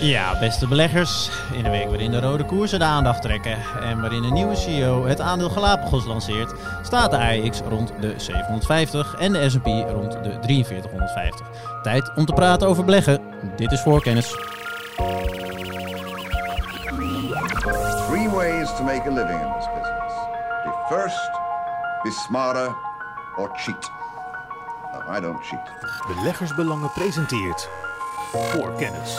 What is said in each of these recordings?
Ja, beste beleggers. In een week waarin de rode koersen de aandacht trekken en waarin een nieuwe CEO het aandeel Galapagos lanceert, staat de AEX rond de 750 en de S&P rond de 4350. Tijd om te praten over beleggen. Dit is voorkennis. Three ways to make a living in this business. Be first, be smarter, or cheat. No, I don't cheat. Beleggersbelangen presenteert voor kennis.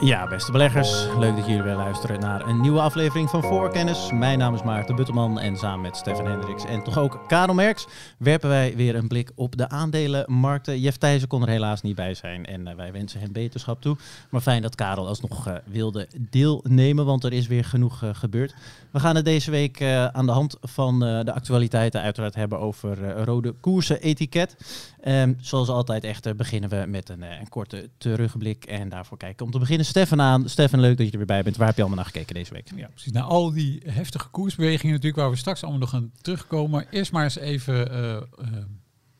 Ja, beste beleggers. Leuk dat jullie weer luisteren naar een nieuwe aflevering van Voorkennis. Mijn naam is Maarten Buttelman en samen met Stefan Hendricks en toch ook Karel Merks werpen wij weer een blik op de aandelenmarkten. Jeff Thijssen kon er helaas niet bij zijn en uh, wij wensen hem beterschap toe. Maar fijn dat Karel alsnog uh, wilde deelnemen, want er is weer genoeg uh, gebeurd. We gaan het deze week aan de hand van de actualiteiten uiteraard hebben over rode koersen etiket. Um, zoals altijd echter beginnen we met een korte terugblik en daarvoor kijken om te beginnen Stefan aan. Stefan, leuk dat je er weer bij bent. Waar heb je allemaal naar gekeken deze week? Ja, precies. Nou, al die heftige koersbewegingen natuurlijk, waar we straks allemaal nog aan terugkomen. Eerst maar eens even uh, uh,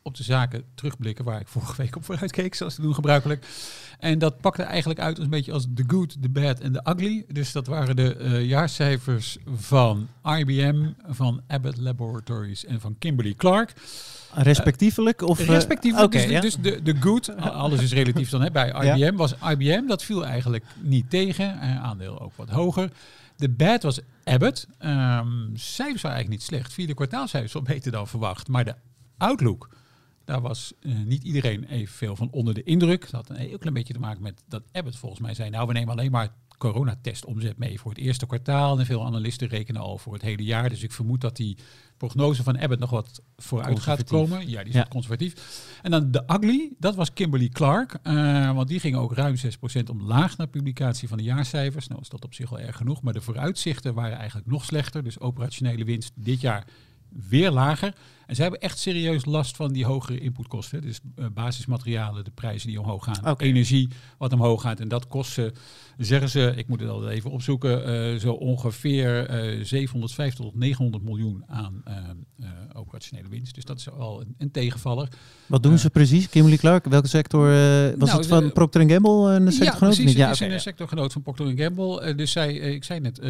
op de zaken terugblikken waar ik vorige week op vooruit keek, zoals te doen gebruikelijk. En dat pakte eigenlijk uit als een beetje als the good, the bad en the ugly. Dus dat waren de uh, jaarcijfers van IBM, van Abbott Laboratories en van Kimberly Clark. Respectievelijk? Of, uh, respectievelijk. Okay, dus, ja? dus de, de good, alles is relatief dan hè, bij IBM, ja. was IBM, dat viel eigenlijk niet tegen. Aandeel ook wat hoger. De bad was Abbott. Um, cijfers waren eigenlijk niet slecht. Vierde kwartaalcijfers wel beter dan verwacht. Maar de outlook, daar was uh, niet iedereen evenveel van onder de indruk. Dat had een heel klein beetje te maken met dat Abbott volgens mij zei... nou, we nemen alleen maar coronatestomzet mee voor het eerste kwartaal. En veel analisten rekenen al voor het hele jaar. Dus ik vermoed dat die prognose van Abbott nog wat vooruit gaat komen. Ja, die is ja. conservatief. En dan de ugly, dat was Kimberly Clark. Uh, want die ging ook ruim 6% omlaag na publicatie van de jaarcijfers. Nou is dat op zich wel erg genoeg. Maar de vooruitzichten waren eigenlijk nog slechter. Dus operationele winst dit jaar weer lager. En ze hebben echt serieus last van die hogere inputkosten. Dus uh, basismaterialen, de prijzen die omhoog gaan. Okay. Energie wat omhoog gaat. En dat kost ze, zeggen ze, ik moet het altijd even opzoeken, uh, zo ongeveer uh, 750 tot 900 miljoen aan operationele winst. Dus dat is al een, een tegenvaller. Wat doen ze precies, Kimberly Clark? Welke sector? was nou, het van Procter Gamble een sectorgenoot? Ja, precies. Ja, het is een sectorgenoot van Procter Gamble. dus zij, ik zei net,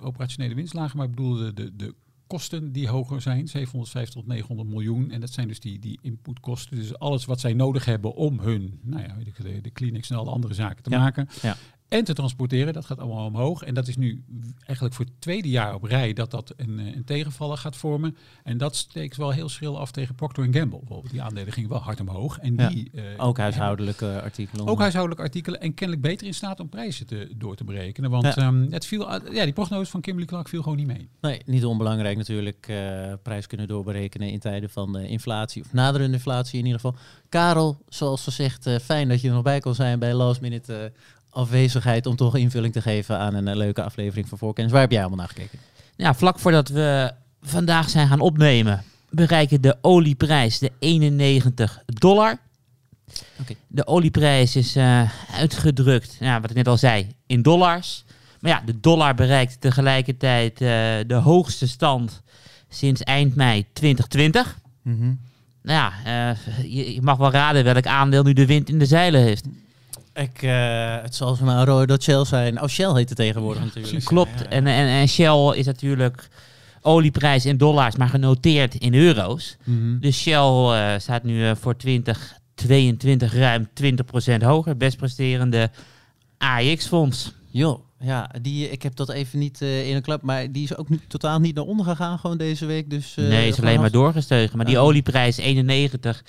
operationele winst lager, maar ik bedoelde de, de kosten die hoger zijn, 750 tot 900 miljoen. En dat zijn dus die, die inputkosten. Dus alles wat zij nodig hebben om hun, nou ja, weet ik, de, de clinics en alle andere zaken te ja. maken. Ja. En te transporteren, dat gaat allemaal omhoog. En dat is nu eigenlijk voor het tweede jaar op rij dat dat een, een tegenvaller gaat vormen. En dat steekt wel heel schril af tegen Procter Gamble. Bijvoorbeeld. Die aandelen gingen wel hard omhoog. En ja. die, uh, ook huishoudelijke hebben, artikelen. Ook huishoudelijke artikelen en kennelijk beter in staat om prijzen te, door te berekenen. Want ja. Um, het viel, ja, die prognose van Kimberly Clark viel gewoon niet mee. Nee, niet onbelangrijk natuurlijk. Uh, prijs kunnen doorberekenen in tijden van uh, inflatie. Of naderende inflatie in ieder geval. Karel, zoals gezegd, fijn dat je er nog bij kon zijn bij Last Minute afwezigheid om toch invulling te geven aan een uh, leuke aflevering van Voorkennis. Waar heb jij allemaal naar gekeken? Ja, vlak voordat we vandaag zijn gaan opnemen, bereiken de olieprijs de 91 dollar. Okay. De olieprijs is uh, uitgedrukt, ja, wat ik net al zei, in dollars. Maar ja, de dollar bereikt tegelijkertijd uh, de hoogste stand sinds eind mei 2020. Mm -hmm. Nou ja, je, je mag wel raden welk aandeel nu de wind in de zeilen heeft. Ik, uh, het zal maar een dat Shell zijn. Oh, Shell heet het tegenwoordig ja, natuurlijk. Klopt. Ja, ja. En, en, en Shell is natuurlijk olieprijs in dollars, maar genoteerd in euro's. Mm -hmm. Dus Shell uh, staat nu uh, voor 2022 ruim 20% hoger. Best presterende AX-fonds. Jo, ja, die, ik heb dat even niet in een klap, maar die is ook niet, totaal niet naar onder gegaan gewoon deze week. Dus, nee, is alleen maar doorgestegen. Maar die olieprijs 91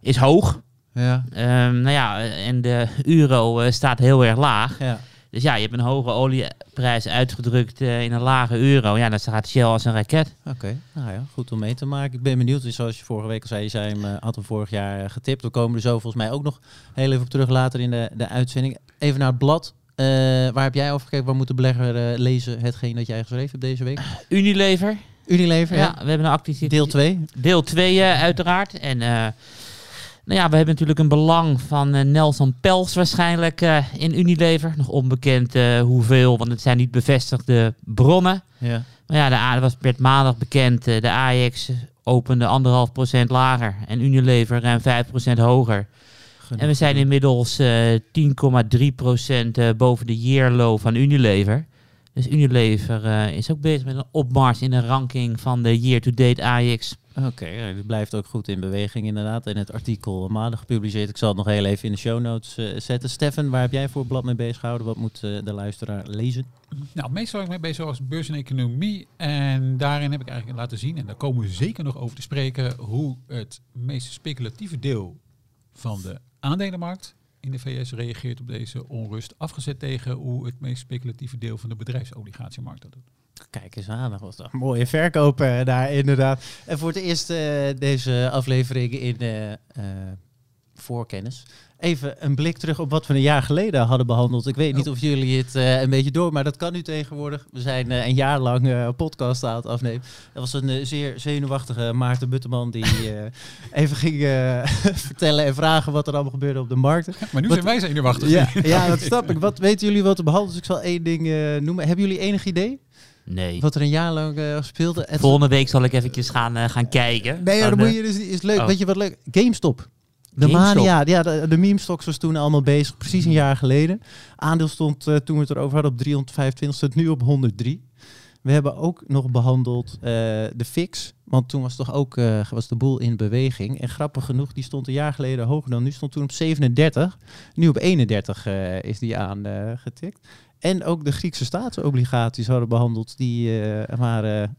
is hoog. Ja. Um, nou ja, en de euro uh, staat heel erg laag. Ja. Dus ja, je hebt een hoge olieprijs uitgedrukt uh, in een lage euro. Ja, dan staat Shell als een raket. Oké, okay. nou ja, goed om mee te maken. Ik ben benieuwd, dus zoals je vorige week al zei, je zei hem, uh, had hem vorig jaar getipt. We komen er zo volgens mij ook nog heel even op terug later in de, de uitzending. Even naar het blad. Uh, waar heb jij over gekeken? Waar moet de belegger lezen hetgeen dat jij geschreven hebt deze week? Unilever. Unilever, ja. ja. We hebben een actie. Deel 2. Deel 2 uiteraard. En... Nou ja, we hebben natuurlijk een belang van uh, Nelson Pels waarschijnlijk uh, in Unilever. Nog onbekend uh, hoeveel, want het zijn niet bevestigde bronnen. Ja. Maar ja, de A, dat was werd maandag bekend. de AX opende anderhalf procent lager en Unilever ruim 5 procent hoger. En we zijn inmiddels eh 10,3% eh, boven de year low van Unilever. Dus Unilever eh, is ook bezig met een opmars in de ranking van de year-to-date AX. Oké, die blijft ook goed in beweging inderdaad. En het artikel maandag gepubliceerd. Ik zal het nog heel even in de show notes eh, zetten. Stefan, waar heb jij voor blad mee bezig gehouden? Wat moet eh, de luisteraar lezen? Nou, meestal ben ik mee bezig als beurs en economie. En daarin heb ik eigenlijk laten zien, en daar komen we zeker nog over te spreken, hoe het meest speculatieve deel van de aandelenmarkt in de VS reageert op deze onrust. Afgezet tegen hoe het meest speculatieve deel van de bedrijfsobligatiemarkt dat doet. Kijk eens aan, dat was een mooie verkoop eh, daar inderdaad. En voor het eerst eh, deze aflevering in eh, voorkennis. Even een blik terug op wat we een jaar geleden hadden behandeld. Ik weet niet Oh. of jullie het een beetje door, maar dat kan nu tegenwoordig. We zijn een jaar lang podcast aan het afnemen. Dat was een zeer zenuwachtige Maarten Butteman die even ging vertellen en vragen wat er allemaal gebeurde op de markten. Maar nu Wat- zijn wij zenuwachtig. Ja, ja, dat snap ik. Wat weten jullie wat er behandeld is? Ik zal één ding noemen. Hebben jullie enig idee Nee. wat er een jaar lang eh, speelde? Het- Volgende week zal ik eventjes gaan, eh, gaan kijken. Nee, ja, dan moet eh, je dus is leuk. Oh. Weet je wat leuk? GameStop. De GameStop. mania, ja, de, de meme stocks was toen allemaal bezig, precies een jaar geleden. Aandeel stond toen we het erover hadden op 325, staat nu op 103. We hebben ook nog behandeld eh, de fix, want toen was toch ook was de boel in beweging. En grappig genoeg, die stond een jaar geleden hoger dan nu, stond toen op 37. Nu op 31 eh, is die aangetikt. En ook de Griekse staatsobligaties hadden behandeld, die eh, waren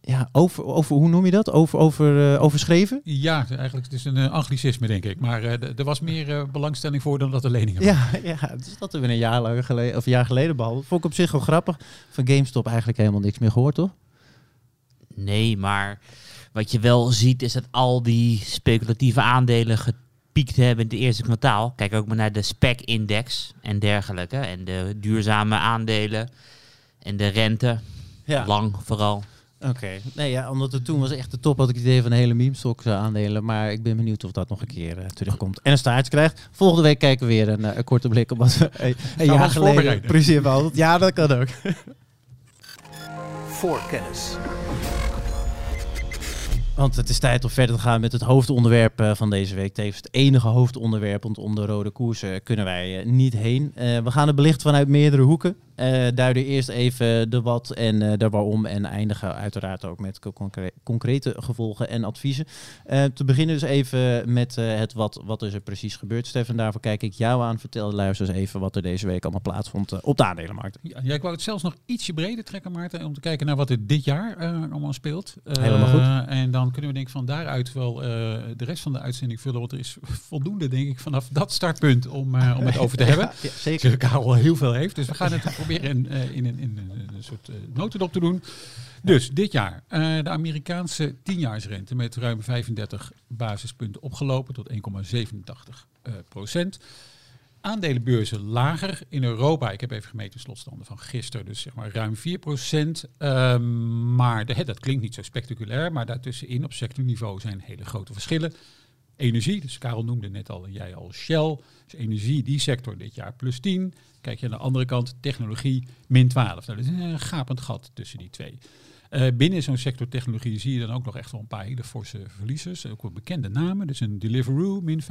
ja, over, over, hoe noem je dat? Over, over, eh, overschreven? Ja, eigenlijk het is een uh, anglicisme denk ik. Maar eh, d- er was meer eh, belangstelling voor dan dat er leningen waren. Ja, ja, dus dat hebben we een jaar, lang geleden, of een jaar geleden behandeld. Vond ik op zich wel grappig. Van GameStop eigenlijk helemaal niks meer gehoord, toch? Nee, maar wat je wel ziet is dat al die speculatieve aandelen gepiekt hebben in het eerste kwartaal. Kijk ook maar naar de SPEC-index en dergelijke. En de duurzame aandelen en de rente. Lang vooral. Oké. Nee, ja, omdat het toen was echt de top, had ik het idee van de hele meme-stock aandelen. Maar ik ben benieuwd of dat nog een keer uh, terugkomt. En een staartje krijgt. Volgende week kijken we weer een, uh, een korte blik op wat we een, een jaar geleden precies behandeld. Ja, dat kan ook. Voorkennis. Want het is tijd om verder te gaan met het hoofdonderwerp uh, van deze week. Tevens het enige hoofdonderwerp, want om de rode koersen kunnen wij uh, niet heen. Uh, we gaan het belichten vanuit meerdere hoeken. Duiden eerst even de wat en de waarom en eindigen uiteraard ook met concre concrete gevolgen en adviezen. te beginnen dus even met het wat, wat is er precies gebeurd. Stefan, daarvoor kijk ik jou aan. Vertel de luisteraars even wat er deze week allemaal plaatsvond op de aandelenmarkt. Ja, ja, ik wou het zelfs nog ietsje breder trekken, Maarten, om te kijken naar wat er dit jaar allemaal speelt. Helemaal goed. En dan kunnen we denk ik van daaruit wel uh, de rest van de uitzending vullen. Want er is voldoende, denk ik, vanaf dat startpunt om, uh, om het over te hebben. Ja, zeker. Karel heel veel heeft. Dus we gaan het proberen in, uh, in, in, in, een soort notendop te doen. Dus dit jaar de Amerikaanse tienjaarsrente met ruim 35 basispunten opgelopen tot 1,87 procent. Aandelenbeurzen lager in Europa. Ik heb even gemeten slotstanden van gisteren, dus zeg maar ruim 4 procent. Um, maar dat klinkt niet zo spectaculair, maar daartussenin op sectorniveau zijn hele grote verschillen. Energie, dus Karel noemde net al en jij al Shell. Dus energie, die sector dit jaar plus 10. Kijk je aan de andere kant, technologie min 12. Nou, dat is een gapend gat tussen die twee. Uh, binnen zo'n sector technologie zie je dan ook nog echt wel een paar hele forse verliezers. Ook wel bekende namen. Dus een Deliveroo, min 25%.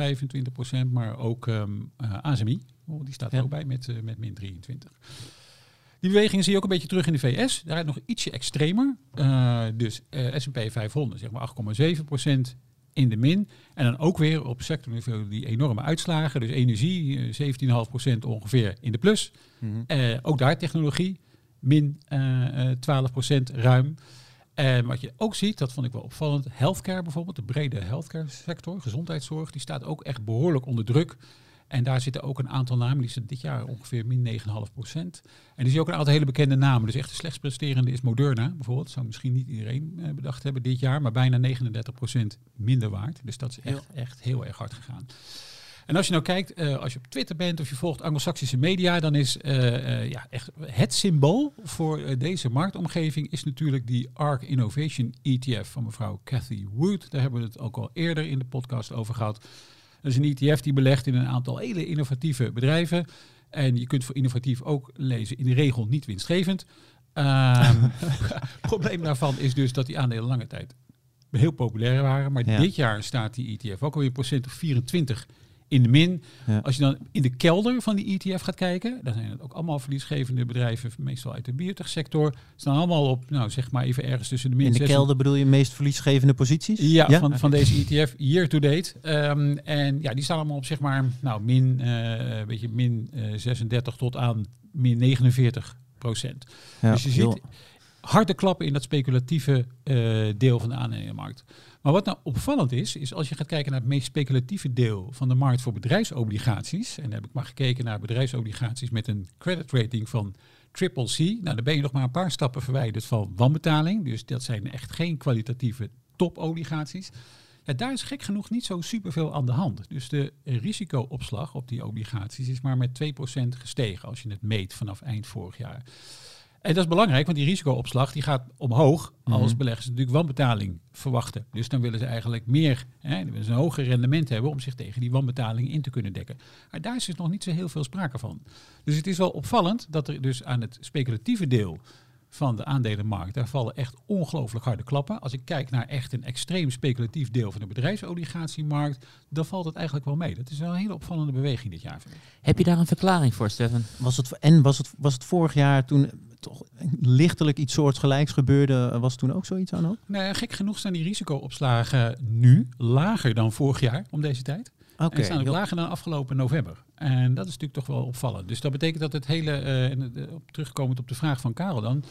Maar ook um, uh, ASMI, oh, die staat er ja. ook bij met, uh, met min 23. Die bewegingen zie je ook een beetje terug in de VS. Daar nog ietsje extremer. dus S&P 500, zeg maar 8,7% in de min. En dan ook weer op sectorniveau die enorme uitslagen. Dus energie, 17,5% ongeveer in de plus. Mm -hmm. ook daar technologie min uh, uh, 12% ruim. En wat je ook ziet, dat vond ik wel opvallend, healthcare bijvoorbeeld, de brede healthcare sector, gezondheidszorg, die staat ook echt behoorlijk onder druk. En daar zitten ook een aantal namen, die zitten dit jaar ongeveer min 9,5%. En die zie je ook een aantal hele bekende namen. Dus echt de slechtst presterende is Moderna bijvoorbeeld. Zou misschien niet iedereen uh, bedacht hebben dit jaar, maar bijna 39% minder waard. Dus dat is echt, echt heel erg hard gegaan. En als je nou kijkt, uh, als je op Twitter bent of je volgt Anglo-Saxische media, dan is uh, uh, ja, echt het symbool voor deze marktomgeving is natuurlijk die ARK Innovation ETF van mevrouw Cathy Wood. Daar hebben we het ook al eerder in de podcast over gehad. Dat is een ETF die belegt in een aantal hele innovatieve bedrijven. En je kunt voor innovatief ook lezen in de regel niet winstgevend. Um, probleem daarvan is dus dat die aandelen lange tijd heel populair waren. Maar ja. dit jaar staat die ETF ook alweer een procent of 24 in de min. Ja. Als je dan in de kelder van die ETF gaat kijken, dan zijn het ook allemaal verliesgevende bedrijven, meestal uit de biotechsector. Staan allemaal op, nou zeg maar even ergens tussen de min In de 6 en- kelder bedoel je meest verliesgevende posities? ja, Van, van deze ETF, year to date. Ehm, en ja, die staan allemaal op zeg maar, nou, min, eh, beetje min eh, 36 tot aan min 49 procent. Ja, dus je ziet harde klappen in dat speculatieve eh, deel van de aandelenmarkt. Maar wat nou opvallend is, is als je gaat kijken naar het meest speculatieve deel van de markt voor bedrijfsobligaties. En dan heb ik maar gekeken naar bedrijfsobligaties met een credit rating van triple C. Nou, dan ben je nog maar een paar stappen verwijderd van wanbetaling. Dus dat zijn echt geen kwalitatieve topobligaties. Daar is gek genoeg niet zo superveel aan de hand. Dus de risicoopslag op die obligaties is maar met 2% gestegen als je het meet vanaf eind vorig jaar. En dat is belangrijk, want die risicoopslag die gaat omhoog als Mhm. beleggers natuurlijk wanbetaling verwachten. Dus dan willen ze eigenlijk meer, hè, dan willen ze een hoger rendement hebben om zich tegen die wanbetaling in te kunnen dekken. Maar daar is dus nog niet zo heel veel sprake van. Dus het is wel opvallend dat er dus aan het speculatieve deel van de aandelenmarkt, daar vallen echt ongelooflijk harde klappen. Als ik kijk naar echt een extreem speculatief deel van de bedrijfsobligatiemarkt, dan valt het eigenlijk wel mee. Dat is wel een hele opvallende beweging dit jaar. vind ik. Heb je daar een verklaring voor, Stefan? Was het, en was het, was het vorig jaar toen toch lichtelijk iets soortgelijks gebeurde, was toen ook zoiets aan ook? Nou, gek genoeg staan die risicoopslagen nu lager dan vorig jaar om deze tijd. Oké. En staan ook lager dan afgelopen november. En dat is natuurlijk toch wel opvallend. Dus dat betekent dat het hele, op, terugkomend op de vraag van Karel dan.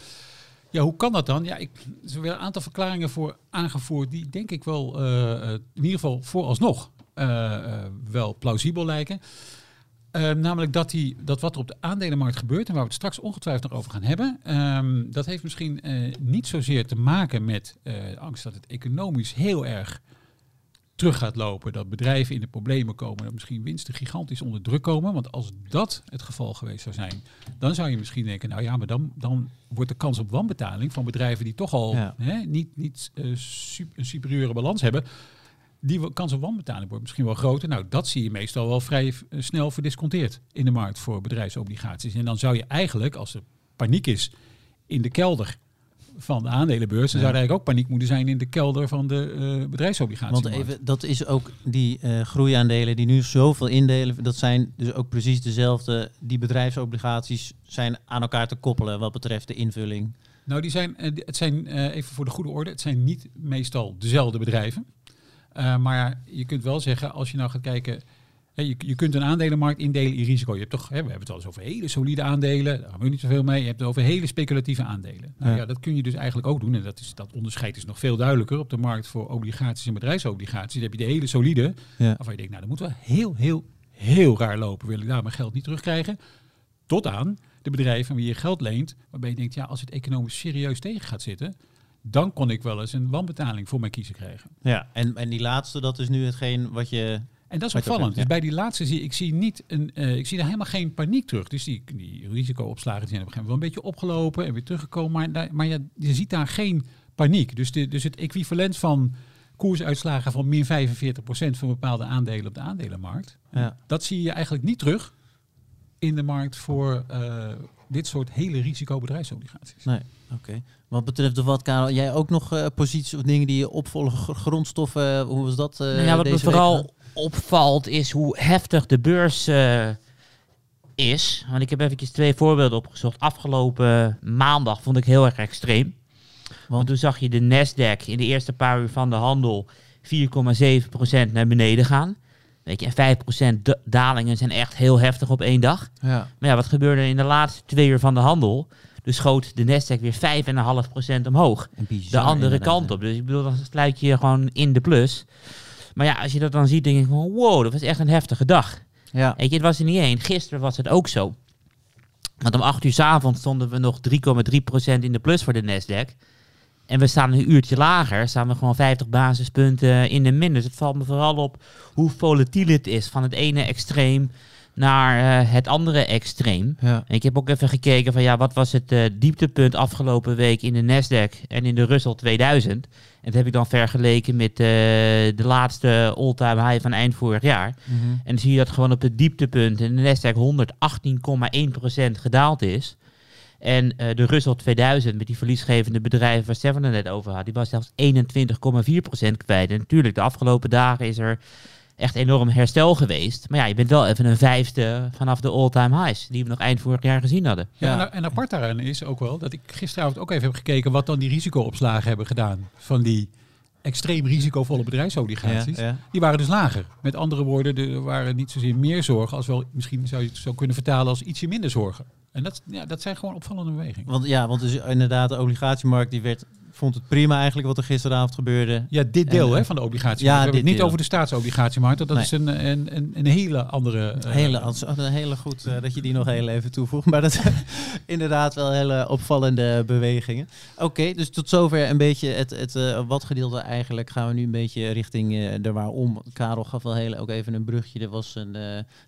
Ja, hoe kan dat dan? Ja, ik, er zijn weer een aantal verklaringen voor aangevoerd die denk ik wel, eh, in ieder geval vooralsnog, wel plausibel lijken. Eh, namelijk dat, die, dat wat er op de aandelenmarkt gebeurt, en waar we het straks ongetwijfeld nog over gaan hebben, ehm, dat heeft misschien eh, niet zozeer te maken met eh, angst dat het economisch heel erg terug gaat lopen, dat bedrijven in de problemen komen, dat misschien winsten gigantisch onder druk komen. Want als dat het geval geweest zou zijn, dan zou je misschien denken, nou ja, maar dan, dan wordt de kans op wanbetaling van bedrijven die toch al Ja. hè, niet, niet eh, een superieure balans hebben, die kans op wanbetaling wordt misschien wel groter. Nou, dat zie je meestal wel vrij eh, snel verdisconteerd in de markt voor bedrijfsobligaties. En dan zou je eigenlijk, als er paniek is in de kelder van de aandelenbeurs, dan zou er eigenlijk ook paniek moeten zijn in de kelder van de eh bedrijfsobligaties. Want even, dat is ook die eh, groeiaandelen die nu zoveel indelen. Dat zijn dus ook precies dezelfde. Die bedrijfsobligaties zijn aan elkaar te koppelen wat betreft de invulling. Nou, die zijn, het zijn, even voor de goede orde, het zijn niet meestal dezelfde bedrijven. Eh, maar je kunt wel zeggen, als je nou gaat kijken, hè, je, je kunt een aandelenmarkt indelen in risico. Je hebt toch, hè, we hebben het al eens over hele solide aandelen, daar hebben we niet zoveel mee. Je hebt het over hele speculatieve aandelen. Nou, Ja. ja. dat kun je dus eigenlijk ook doen. En dat, is, dat onderscheid is nog veel duidelijker op de markt voor obligaties en bedrijfsobligaties. Dan heb je de hele solide, Ja. waarvan je denkt, nou, dat moet wel heel, heel, heel raar lopen. Wil ik daar mijn geld niet terugkrijgen? Tot aan de bedrijven wie je geld leent, waarbij je denkt, ja, als het economisch serieus tegen gaat zitten, dan kon ik wel eens een wanbetaling voor mijn kiezen krijgen. Ja, en, en die laatste, dat is nu hetgeen wat je. En dat is opvallend. Dus bij die laatste zie ik zie niet een, eh, ik zie daar helemaal geen paniek terug. Dus die, die risicoopslagen zijn op een gegeven moment wel een beetje opgelopen en weer teruggekomen. Maar, daar- maar ja, je ziet daar geen paniek. Dus, de, dus het equivalent van koersuitslagen van min 45% van bepaalde aandelen op de aandelenmarkt, Ja. dat zie je eigenlijk niet terug in de markt voor eh, dit soort hele risicobedrijfsobligaties. Nee, oké. Wat betreft de wat, Karel, jij ook nog eh, posities of dingen die je opvolgen, gr- grondstoffen, hoe was dat? eh, Nou ja, wat me week vooral opvalt is hoe heftig de beurs eh, is. Want ik heb eventjes twee voorbeelden opgezocht. Afgelopen maandag vond ik heel erg extreem. Want toen zag je de Nasdaq in de eerste paar uur van de handel 4,7% naar beneden gaan. Weet je, en 5% da- dalingen zijn echt heel heftig op één dag. Ja. Maar ja, wat gebeurde in de laatste twee uur van de handel? Dus schoot de Nasdaq weer 5,5% omhoog bizar, de andere kant op. Dus ik bedoel, dan sluit je je gewoon in de plus. Maar ja, als je dat dan ziet, denk ik van wow, dat was echt een heftige dag. Ja. Weet je, het was er niet één. Gisteren was het ook zo. Want om 8 uur 's avonds stonden we nog 3,3% in de plus voor de Nasdaq. En we staan een uurtje lager, staan we gewoon 50 basispunten in de min. Dus het valt me vooral op hoe volatiel het is van het ene extreem naar eh, het andere extreem. Ja. En ik heb ook even gekeken van ja, wat was het eh, dieptepunt afgelopen week in de Nasdaq en in de Russell 2000. En dat heb ik dan vergeleken met eh, de laatste all-time high van eind vorig jaar. Mhm. En dan zie je dat gewoon op het dieptepunt in de Nasdaq 118,1% gedaald is. En eh, de Russell 2000 met die verliesgevende bedrijven waar Stefan het net over had, die was zelfs 21,4% kwijt. En natuurlijk, de afgelopen dagen is er echt enorm herstel geweest. Maar ja, je bent wel even een vijfde vanaf de all-time highs die we nog eind vorig jaar gezien hadden. Ja, Ja. En, en apart daaraan is ook wel dat ik gisteravond ook even heb gekeken wat dan die risicoopslagen hebben gedaan van die extreem risicovolle bedrijfsobligaties. Ja, ja. Die waren dus lager. Met andere woorden, er waren niet zozeer meer zorgen als wel misschien zou je het zo kunnen vertalen als ietsje minder zorgen. En dat, ja, dat zijn gewoon opvallende bewegingen. Want ja, want dus inderdaad, de obligatiemarkt die werd, vond het prima eigenlijk wat er gisteravond gebeurde. Ja, dit deel En, hè, eh, van de obligatie. ja, dit niet deel. over de staatsobligatiemarkt. Dat Nee. is een, een, een, een hele andere... eh, Hele, een hele goed eh, dat je die nog heel even toevoegt. Maar dat inderdaad wel hele opvallende bewegingen. Oké, dus tot zover een beetje het, het wat gedeelte eigenlijk. Gaan we nu een beetje richting de waarom. Karel gaf wel heel, ook even een brugje. Er was een,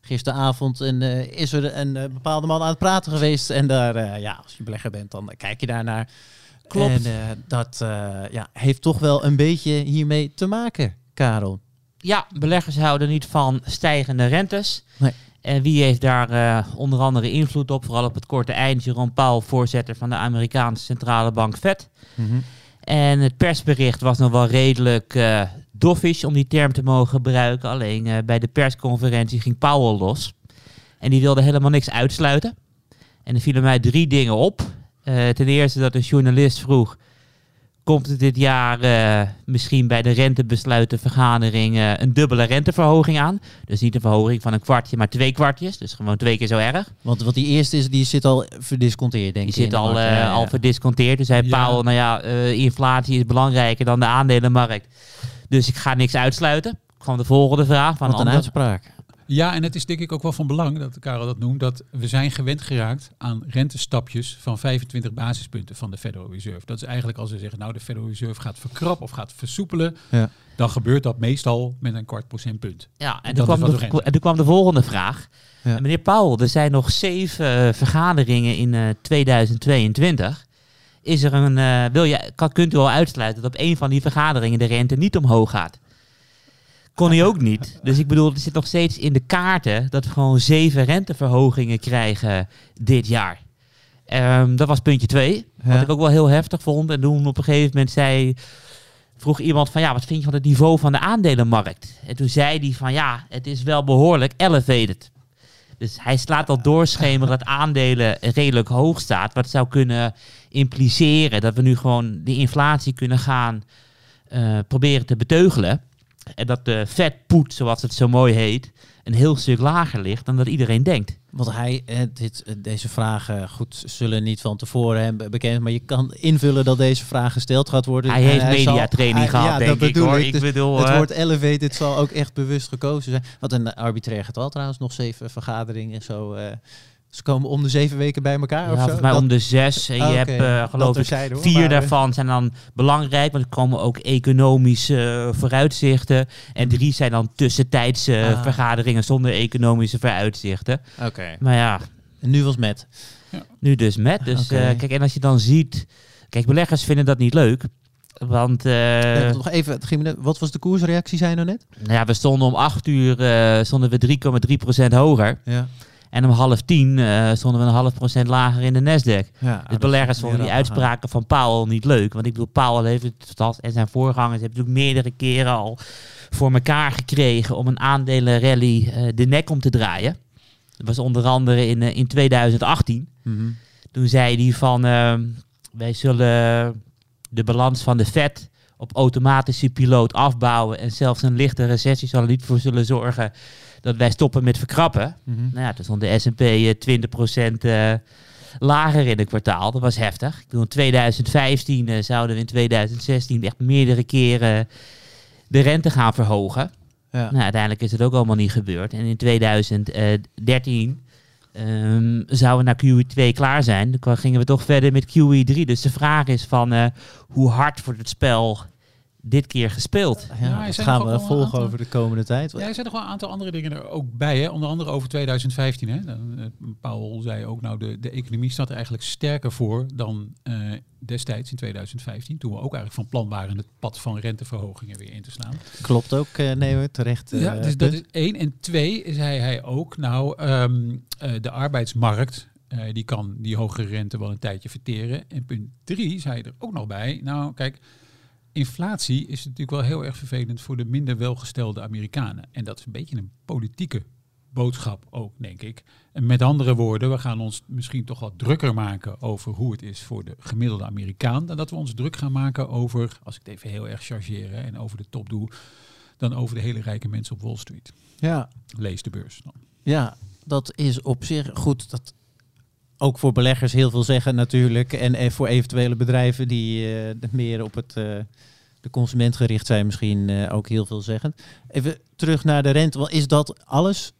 gisteravond een, is er een bepaalde man aan het praten geweest. En daar, ja, als je belegger bent, dan kijk je daarnaar. Klopt. En eh, dat eh, ja, heeft toch wel een beetje hiermee te maken, Karel. Ja, beleggers houden niet van stijgende rentes. Nee. En wie heeft daar eh, onder andere invloed op? Vooral op het korte eind. Jerome Powell, voorzitter van de Amerikaanse centrale bank Fed. En het persbericht was nog wel redelijk eh doffish, om die term te mogen gebruiken. Alleen bij de persconferentie ging Powell los. En die wilde helemaal niks uitsluiten. En er vielen mij drie dingen op. Eh, ten eerste dat een journalist vroeg... Komt er dit jaar eh, misschien bij de rentebesluitenvergadering eh, een dubbele renteverhoging aan? Dus niet een verhoging van een kwartje, maar twee kwartjes. Dus gewoon twee keer zo erg. Want wat die eerste is, die zit al verdisconteerd, denk Die ik. in zit al, markt. eh, Ja, ja. al verdisconteerd. Dus zei Ja. Powell, nou ja, eh, inflatie is belangrijker dan de aandelenmarkt. Dus ik ga niks uitsluiten. Gewoon de volgende vraag van Wat een ander. uitspraak. Ja, en het is denk ik ook wel van belang, dat Karel dat noemt, dat we zijn gewend geraakt aan rentestapjes van 25 basispunten van de Federal Reserve. Dat is eigenlijk als we zeggen, nou de Federal Reserve gaat verkrappen of gaat versoepelen, Ja. dan gebeurt dat meestal met een kwart procentpunt. Ja, en toen, kwam de, en toen kwam de volgende vraag. Ja. Meneer Powell, er zijn nog zeven eh, vergaderingen in eh, 2022. Is er een, eh, wil je, kan, kunt u al uitsluiten dat op een van die vergaderingen de rente niet omhoog gaat? Kon hij ook niet. Dus ik bedoel, het zit nog steeds in de kaarten dat we gewoon zeven renteverhogingen krijgen dit jaar. Ehm, dat was puntje twee. Wat Ja. ik ook wel heel heftig vond. En toen op een gegeven moment zei, vroeg iemand van ja, wat vind je van het niveau van de aandelenmarkt? En toen zei hij van ja, het is wel behoorlijk elevated. Dus hij slaat al doorschemeren dat aandelen redelijk hoog staat. Wat zou kunnen impliceren dat we nu gewoon die inflatie kunnen gaan eh, proberen te beteugelen. En dat de vetpoet, zoals het zo mooi heet, een heel stuk lager ligt dan dat iedereen denkt. Want hij, eh, dit, eh, deze vragen, goed, zullen niet van tevoren hebben bekend, maar je kan invullen dat deze vraag gesteld gaat worden. Hij En heeft mediatraining gehad, ja, denk dat ik bedoel hoor. Ik. Ik Dus bedoel, het eh, woord elevated zal ook echt bewust gekozen zijn. Want een arbitrair getal trouwens, nog zeven vergaderingen zo. eh, ze komen om de zeven weken bij elkaar Ja, of zo. volgens mij Dat- om de zes. En je Ah, hebt eh, geloof ik hoor, vier maar, eh, daarvan zijn dan belangrijk. Want er komen ook economische eh, vooruitzichten. En drie zijn dan tussentijdse Ah. vergaderingen zonder economische vooruitzichten. Oké. Maar ja, En nu was met. nu dus met. Dus eh, kijk, en als je dan ziet... Kijk, beleggers vinden dat niet leuk. Want nog even, wat was de koersreactie, zei je nou net? nou ja, we stonden om acht uur eh, stonden we 3,3% hoger. Ja. En om half tien eh, stonden we een half procent lager in de Nasdaq. ja Dus beleggers vonden die uitspraken van Powell niet leuk. Want ik bedoel, Powell heeft het vast- en zijn voorgangers hebben natuurlijk meerdere keren al voor elkaar gekregen om een aandelenrally eh de nek om te draaien. Dat was onder andere in, eh, in 2018. Mhm. Toen zei hij van eh, wij zullen de balans van de Fed op automatische piloot afbouwen en zelfs een lichte recessie zal er niet voor zullen zorgen dat wij stoppen met verkrappen. Mhm. Nou ja, toen stond de S&P eh, 20% eh, lager in het kwartaal. Dat was heftig. Ik bedoel, in 2015 eh, zouden we in 2016 echt meerdere keren de rente gaan verhogen. Ja. Nou, uiteindelijk is het ook allemaal niet gebeurd. En in 2013 ehm, zouden we naar QE2 klaar zijn. Dan gingen we toch verder met QE3. Dus de vraag is van eh, hoe hard wordt het spel dit keer gespeeld? Ja, Ja, dat gaan we volgen aantal- over de komende tijd. Ja, er zijn nog wel een aantal andere dingen er ook bij. Hè? Onder andere over 2015. Hè? Dan, eh, Powell zei ook, nou, de, de economie staat er eigenlijk sterker voor dan eh, destijds in 2015. Toen we ook eigenlijk van plan waren het pad van renteverhogingen weer in te slaan. Klopt ook, eh nee hoor, terecht. ja, dus dat punt. is één. En twee, zei hij ook, nou, ehm, eh, de arbeidsmarkt, eh, die kan die hogere rente wel een tijdje verteren. En punt drie, zei hij er ook nog bij, nou, kijk, inflatie is natuurlijk wel heel erg vervelend voor de minder welgestelde Amerikanen. En dat is een beetje een politieke boodschap ook, denk ik. En met andere woorden, we gaan ons misschien toch wat drukker maken over hoe het is voor de gemiddelde Amerikaan. Dan dat we ons druk gaan maken over, als ik het even heel erg chargeren en over de top doe, dan over de hele rijke mensen op Wall Street. Ja, Lees de beurs dan. ja, dat is op zich goed. Dat ook voor beleggers heel veel zeggen natuurlijk. En, voor eventuele bedrijven die eh, meer op het, eh, de consument gericht zijn misschien eh, ook heel veel zeggen. Even terug naar de rente. Is dat alles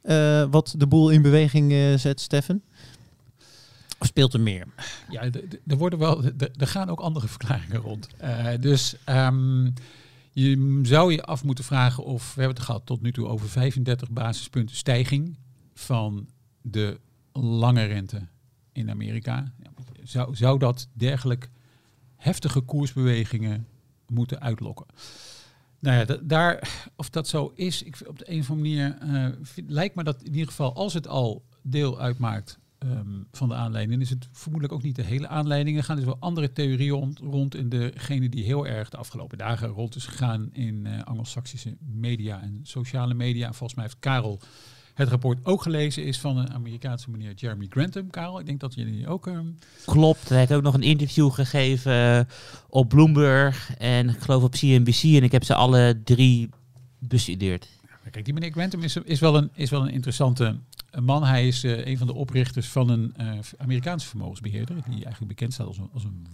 wat de boel in beweging zet, Steffen? Of speelt er meer? Ja, er worden wel, er gaan ook andere verklaringen rond. Dus ehm, je zou je af moeten vragen of we hebben het gehad tot nu toe over 35 basispunten stijging van de lange rente in Amerika. Zou, zou dat dergelijk heftige koersbewegingen moeten uitlokken? Nou ja, da- daar, of dat zo is, ik, op de een of andere manier eh, lijkt me dat in ieder geval, als het al deel uitmaakt ehm, van de aanleiding, is het vermoedelijk ook niet de hele aanleiding. Er gaan dus wel andere theorieën rond, rond in degene die heel erg de afgelopen dagen rond is gegaan in eh Anglo-Saxische media en sociale media. En volgens mij heeft Karel het rapport ook gelezen, is van een Amerikaanse meneer Jeremy Grantham. Karel, ik denk dat jullie ook... ehm, Klopt, hij heeft ook nog een interview gegeven eh, op Bloomberg en ik geloof op CNBC en ik heb ze alle drie bestudeerd. Kijk, die meneer Grantham is, is, wel, een, is wel een interessante man. Hij is eh, een van de oprichters van een eh, Amerikaanse vermogensbeheerder, die eigenlijk bekend staat als een, als een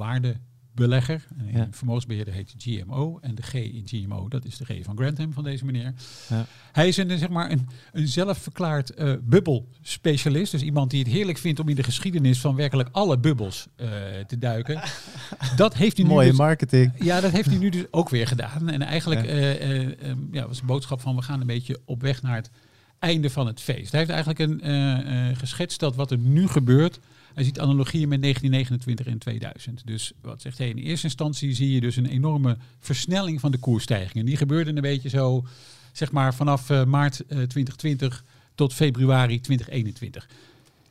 waardebelegger. En Ja. Vermogensbeheerder heet GMO en de G in GMO, dat is de G van Grantham van deze meneer. Ja. Hij is een, zeg maar een, een zelfverklaard eh bubbelspecialist. Dus iemand die het heerlijk vindt om in de geschiedenis van werkelijk alle bubbels eh, te duiken. Dat heeft hij nu Mooie dus- marketing. ja, dat heeft hij nu dus ook weer gedaan. En eigenlijk Ja. eh, eh, ehm, ja, was de boodschap van we gaan een beetje op weg naar het einde van het feest. Hij heeft eigenlijk een, geschetst dat wat er nu gebeurt. Hij ziet analogieën met 1929 en 2000. Dus wat zegt hij? In eerste instantie zie je dus een enorme versnelling van de koersstijgingen. Die gebeurde een beetje zo, zeg maar vanaf eh, maart eh, 2020 tot februari 2021.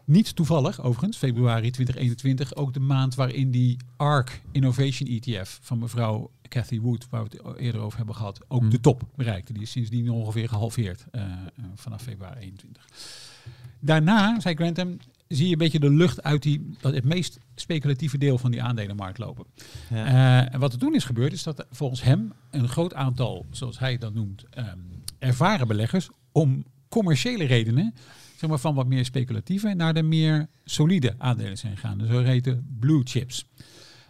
Niet toevallig, overigens, februari 2021, ook de maand waarin die ARC Innovation ETF van mevrouw Cathy Wood, waar we het eerder over hebben gehad, ook Hmm. de top bereikte. Die is sindsdien ongeveer gehalveerd eh, eh, vanaf februari 21. Daarna, zei Grantham, zie je een beetje de lucht uit die, dat het meest speculatieve deel van die aandelenmarkt lopen. Ja. Eh, en wat er toen is gebeurd, is dat volgens hem een groot aantal, zoals hij dat noemt, ehm, ervaren beleggers, om commerciële redenen, zeg maar van wat meer speculatieve naar de meer solide aandelen zijn gegaan. Dus zo heten blue chips.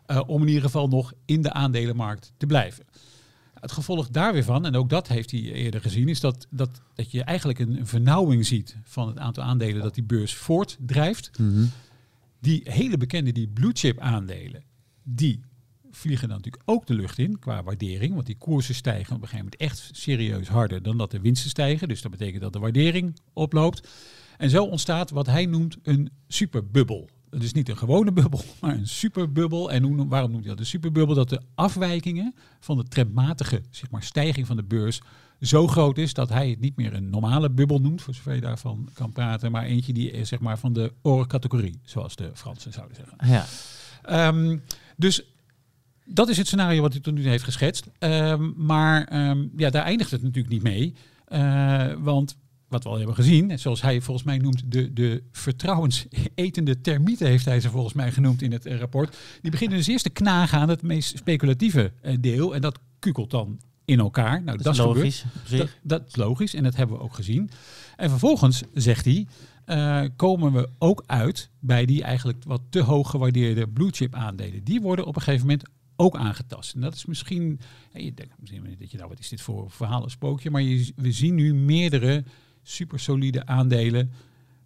Eh, om in ieder geval nog in de aandelenmarkt te blijven. Het gevolg daar weer van, en ook dat heeft hij eerder gezien, is dat, dat, dat je eigenlijk een, een vernauwing ziet van het aantal aandelen dat die beurs voortdrijft Mhm. die hele bekende, die blue chip aandelen, die vliegen dan natuurlijk ook de lucht in qua waardering. Want die koersen stijgen op een gegeven moment echt serieus harder dan dat de winsten stijgen. Dus dat betekent dat de waardering oploopt. En zo ontstaat wat hij noemt een superbubbel. Het is niet een gewone bubbel, maar een superbubbel. En hoe, waarom noemt hij dat een superbubbel? Dat de afwijkingen van de trendmatige zeg maar, stijging van de beurs zo groot is dat hij het niet meer een normale bubbel noemt, voor zover je daarvan kan praten, maar eentje die is zeg maar van de orencategorie, zoals de Fransen zouden zeggen. Ja. Ehm, dus dat is het scenario wat hij tot nu toe heeft geschetst. Ehm, maar ehm, ja, daar eindigt het natuurlijk niet mee. Eh, want wat we al hebben gezien, en zoals hij volgens mij noemt, de, de vertrouwensetende termieten heeft hij ze volgens mij genoemd in het eh, rapport. Die beginnen dus eerst te knagen aan het meest speculatieve eh, deel. En dat kukelt dan in elkaar. Nou, Dat is logisch. Dat, dat is logisch en dat hebben we ook gezien. En vervolgens zegt hij, eh, komen we ook uit bij die eigenlijk wat te hoog gewaardeerde blue chip aandelen. Die worden op een gegeven moment ook aangetast. En dat is misschien, ja, je denkt misschien dat je nou, wat is dit voor verhaal, een spookje, maar je, we zien nu meerdere super solide aandelen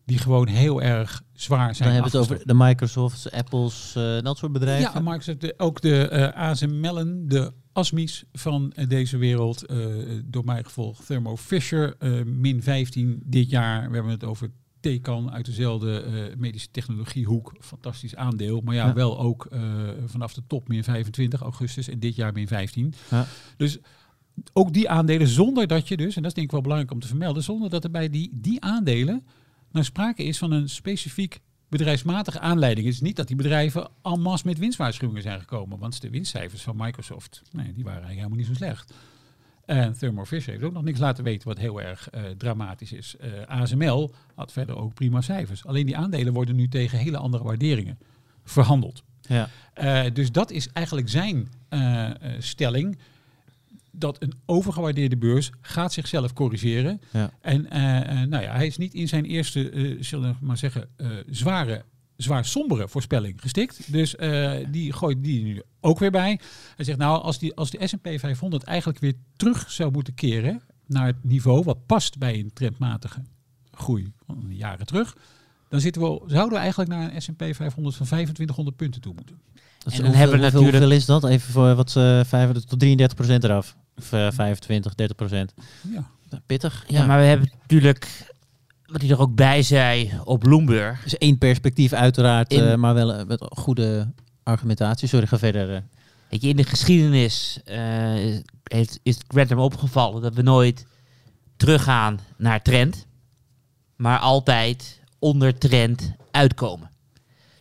die gewoon heel erg zwaar zijn. Dan hebben we het over de Microsofts, Apples, eh, dat soort bedrijven. Ja, Microsoft, de, ook de eh ASML'en, de ASMI's van eh, deze wereld, door mij gevolgd Thermo Fisher, min 15 dit jaar. We hebben het over Tecan uit dezelfde medische technologiehoek, fantastisch aandeel. Maar ja, Ja. wel ook vanaf de top min 25 augustus en dit jaar min 15. Ja. Dus ook die aandelen zonder dat je dus, en dat is denk ik wel belangrijk om te vermelden, zonder dat er bij die, die aandelen nou sprake is van een specifiek bedrijfsmatige aanleiding is niet dat die bedrijven en masse met winstwaarschuwingen zijn gekomen. Want de winstcijfers van Microsoft, nee, die waren eigenlijk helemaal niet zo slecht. En Thermo Fisher heeft ook nog niks laten weten wat heel erg eh, dramatisch is. Eh, ASML had verder ook prima cijfers. Alleen die aandelen worden nu tegen hele andere waarderingen verhandeld. Ja. Eh, dus dat is eigenlijk zijn stelling. Dat een overgewaardeerde beurs gaat zichzelf corrigeren. Ja. En eh, eh, nou ja, hij is niet in zijn eerste, eh, zullen we maar zeggen, eh, zware, zwaar sombere voorspelling gestikt. Dus eh, die gooit die nu ook weer bij. Hij zegt nou, als, die, als de S&P 500 eigenlijk weer terug zou moeten keren naar het niveau wat past bij een trendmatige groei van jaren terug, dan zitten we, zouden we eigenlijk naar een S&P 500 van 2500 punten toe moeten. Dat is En dan hoeveel, hebben we natuurlijk- hoeveel is dat? Even voor wat eh 35 tot 33 procent eraf. Of eh, 25, 30 procent. Ja. Pittig. Ja, maar we hebben natuurlijk, wat hij er ook bij zei, op Bloomberg. Dus één perspectief uiteraard, In- eh, maar wel eh, met goede argumentatie. Sorry, ga verder. eh. Weet je, in de geschiedenis eh, heeft, is het Grantham opgevallen dat we nooit teruggaan naar trend, maar altijd onder trend uitkomen.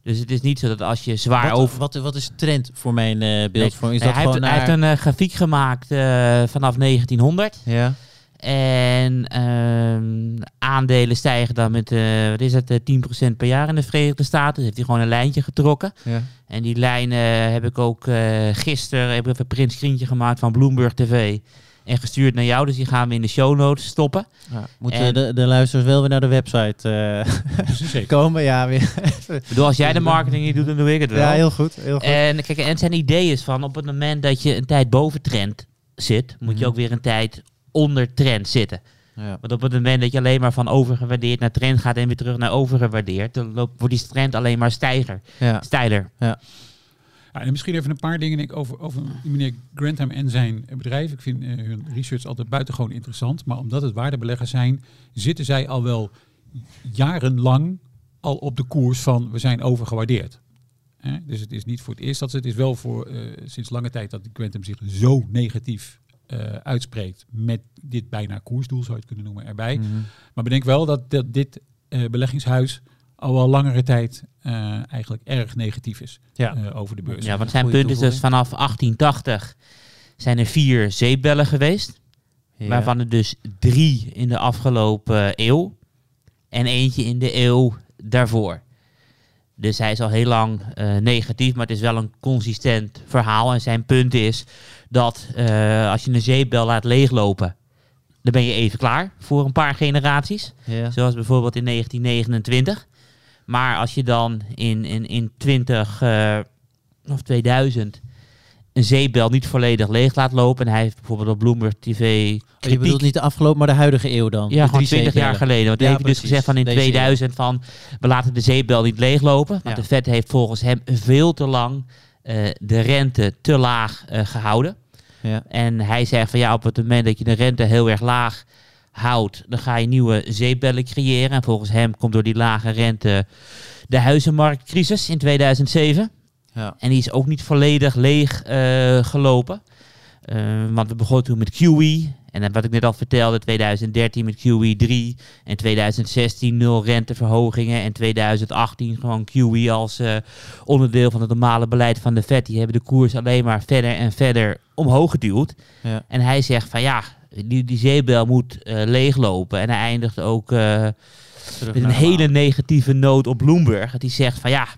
Dus het is niet zo dat als je zwaar wat, over... wat, wat is trend voor mijn eh, beeldvorming? Is Nee, dat hij, heeft, hij heeft naar... een eh, grafiek gemaakt eh, vanaf 1900. Ja, En ehm, aandelen stijgen dan met eh, wat is het, eh, 10% per jaar in de Verenigde Staten. Dus heeft hij gewoon een lijntje getrokken. ja. En die lijn eh, heb ik ook eh gisteren heb ik even een print screentje gemaakt van Bloomberg TV. En gestuurd naar jou, dus die gaan we in de show notes stoppen. Ja, moeten En- de, de luisteraars wel weer naar de website eh, komen? Ja, weer. Ik bedoel, als jij de marketing niet doet, dan doe ik het wel. ja, heel goed. Heel goed. En kijk, en zijn idee is van op het moment dat je een tijd boven trend zit, moet je Mhm. ook weer een tijd onder trend zitten. ja. Want op het moment dat je alleen maar van overgewaardeerd naar trend gaat en weer terug naar overgewaardeerd, dan loopt, wordt die trend alleen maar stijger, Ja. steiler. Ja, en misschien even een paar dingen denk ik, over, over meneer Grantham en zijn bedrijf. Ik vind eh, hun research altijd buitengewoon interessant. Maar omdat het waardebeleggers zijn, zitten zij al wel jarenlang al op de koers van we zijn overgewaardeerd. Dus het is niet voor het eerst dat ze het is wel voor eh, sinds lange tijd dat Grantham zich zo negatief eh, uitspreekt met dit bijna koersdoel, zou je het kunnen noemen, erbij. Mhm. Maar bedenk wel dat, dat dit beleggingshuis al wel langere tijd eh, eigenlijk erg negatief is Ja. eh, over de beurs. Ja, want zijn Goeie punt is dus vanaf 1880 zijn er vier zeepbellen geweest. Ja. Waarvan er dus drie in de afgelopen eeuw. En eentje in de eeuw daarvoor. Dus hij is al heel lang eh, negatief, maar het is wel een consistent verhaal. En zijn punt is dat eh, als je een zeepbel laat leeglopen, dan ben je even klaar voor een paar generaties. Ja. Zoals bijvoorbeeld in 1929. Maar als je dan in, in, in 20 eh, of 2000 een zeepbel niet volledig leeg laat lopen. En hij heeft bijvoorbeeld op Bloomberg TV Oh, Je bedoelt niet de afgelopen, maar de huidige eeuw dan? ja, gewoon drie 20 jaar geleden. Want Ja, hij heeft dus gezegd van in Deze eeuw. 2000 van we laten de zeepbel niet leeglopen. Want Ja. de Fed heeft volgens hem veel te lang eh, de rente te laag eh, gehouden. Ja. En hij zegt van ja, op het moment dat je de rente heel erg laag houdt, dan ga je nieuwe zeepbellen creëren. En volgens hem komt door die lage rente de huizenmarktcrisis in 2007. Ja. En die is ook niet volledig leeg eh, gelopen. Eh, want we begonnen toen met QE. En dan wat ik net al vertelde, 2013 met QE 3. En 2016 nul renteverhogingen. En 2018 gewoon QE als eh, onderdeel van het normale beleid van de Fed. Die hebben de koers alleen maar verder en verder omhoog geduwd. Ja. En hij zegt van ja, die, die zeebel moet eh, leeglopen. En hij eindigt ook eh, met een hele negatieve noot op Bloomberg. Dat hij zegt van ja,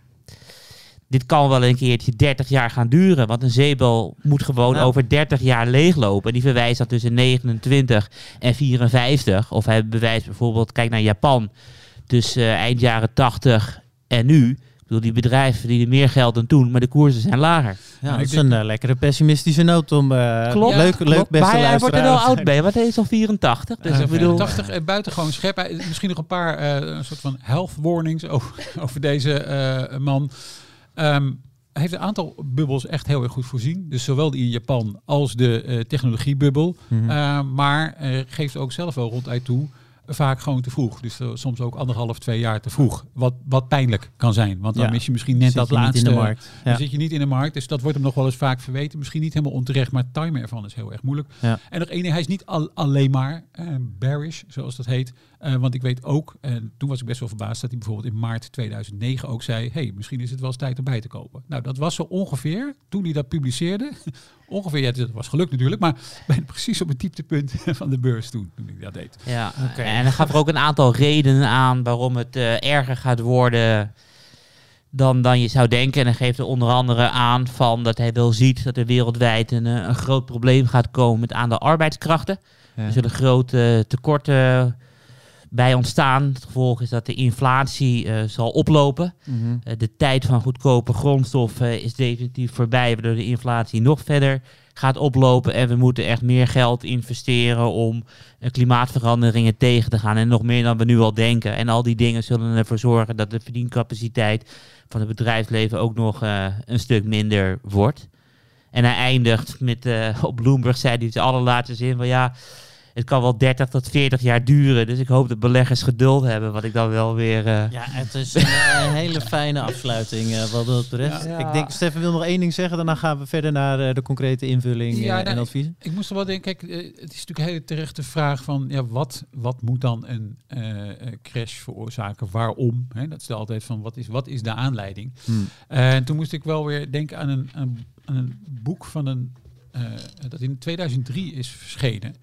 dit kan wel een keertje 30 jaar gaan duren. Want een zeebel moet gewoon Nou. over 30 jaar leeglopen. En die verwijst dat tussen 29 en 54. Of hij bewijst bijvoorbeeld, kijk naar Japan. Tussen eh, eind jaren 80 en nu. Bedoel, die bedrijven verdienen meer geld dan toen, maar de koersen zijn lager. Ja, dat is denk- een eh, lekkere pessimistische noot om... eh, Klopt. Leuk, leuk beste maar hij, wordt er wel oud bij, want hij is al 84. Dus Dus ik bedoel, 80 uh, buitengewoon scherp. Hij- Misschien nog een paar eh, een soort van health warnings over, over deze eh, man. Ehm, hij heeft een aantal bubbels echt heel erg goed voorzien. Dus zowel die in Japan als de eh, technologiebubbel. Mhm. Eh, maar eh, geeft ook zelf wel ronduit toe. Vaak gewoon te vroeg. Dus eh, soms ook anderhalf, twee jaar te vroeg. Wat, wat pijnlijk kan zijn. Want dan Ja. mis je misschien net Zit dat laatste. in de markt. Dan zit je niet in de markt. Dus dat wordt hem nog wel eens vaak verweten. Misschien niet helemaal onterecht, maar het timen ervan is heel erg moeilijk. Ja. En nog één ding, hij is niet al, alleen maar eh, bearish, zoals dat heet. Eh, want ik weet ook, en toen was ik best wel verbaasd, dat hij bijvoorbeeld in maart 2009 ook zei, hey, misschien is het wel eens tijd om bij te kopen. Nou, dat was zo ongeveer, toen hij dat publiceerde, ongeveer, ja, het was gelukt natuurlijk, maar ben precies op het dieptepunt van de beurs toen, toen ik dat deed. Ja, Oké. en hij gaf er ook een aantal redenen aan waarom het eh, erger gaat worden dan, dan je zou denken. En hij geeft er onder andere aan van dat hij wel ziet dat er wereldwijd een, eh, een groot probleem gaat komen met aan de arbeidskrachten. Ja. Er zullen grote tekorten bij ontstaan. Het gevolg is dat de inflatie eh, zal oplopen. Mhm. Eh, de tijd van goedkope grondstoffen is definitief voorbij, waardoor de inflatie nog verder gaat oplopen. En we moeten echt meer geld investeren om eh, klimaatveranderingen tegen te gaan. En nog meer dan we nu al denken. En al die dingen zullen ervoor zorgen dat de verdiencapaciteit van het bedrijfsleven ook nog eh, een stuk minder wordt. En hij eindigt met, eh, op Bloomberg zei hij zijn allerlaatste zin van ja, het kan wel 30 tot 40 jaar duren. Dus ik hoop dat beleggers geduld hebben, wat ik dan wel weer... eh, Ja, het is een, eh, een hele fijne afsluiting eh, wat dat betreft. Ja. Ik denk, Stefan wil nog één ding zeggen, daarna gaan we verder naar eh, de concrete invulling Ja, en nou, adviezen. Ik moest er wel denken, kijk, het is natuurlijk een hele terechte vraag van, ja, wat, wat moet dan een eh, eh, crash veroorzaken? Waarom? Hè? Dat stel altijd van, wat is, wat is de aanleiding? Hmm. En toen moest ik wel weer denken aan een, aan, aan een boek van een, eh, dat in 2003 is verschenen.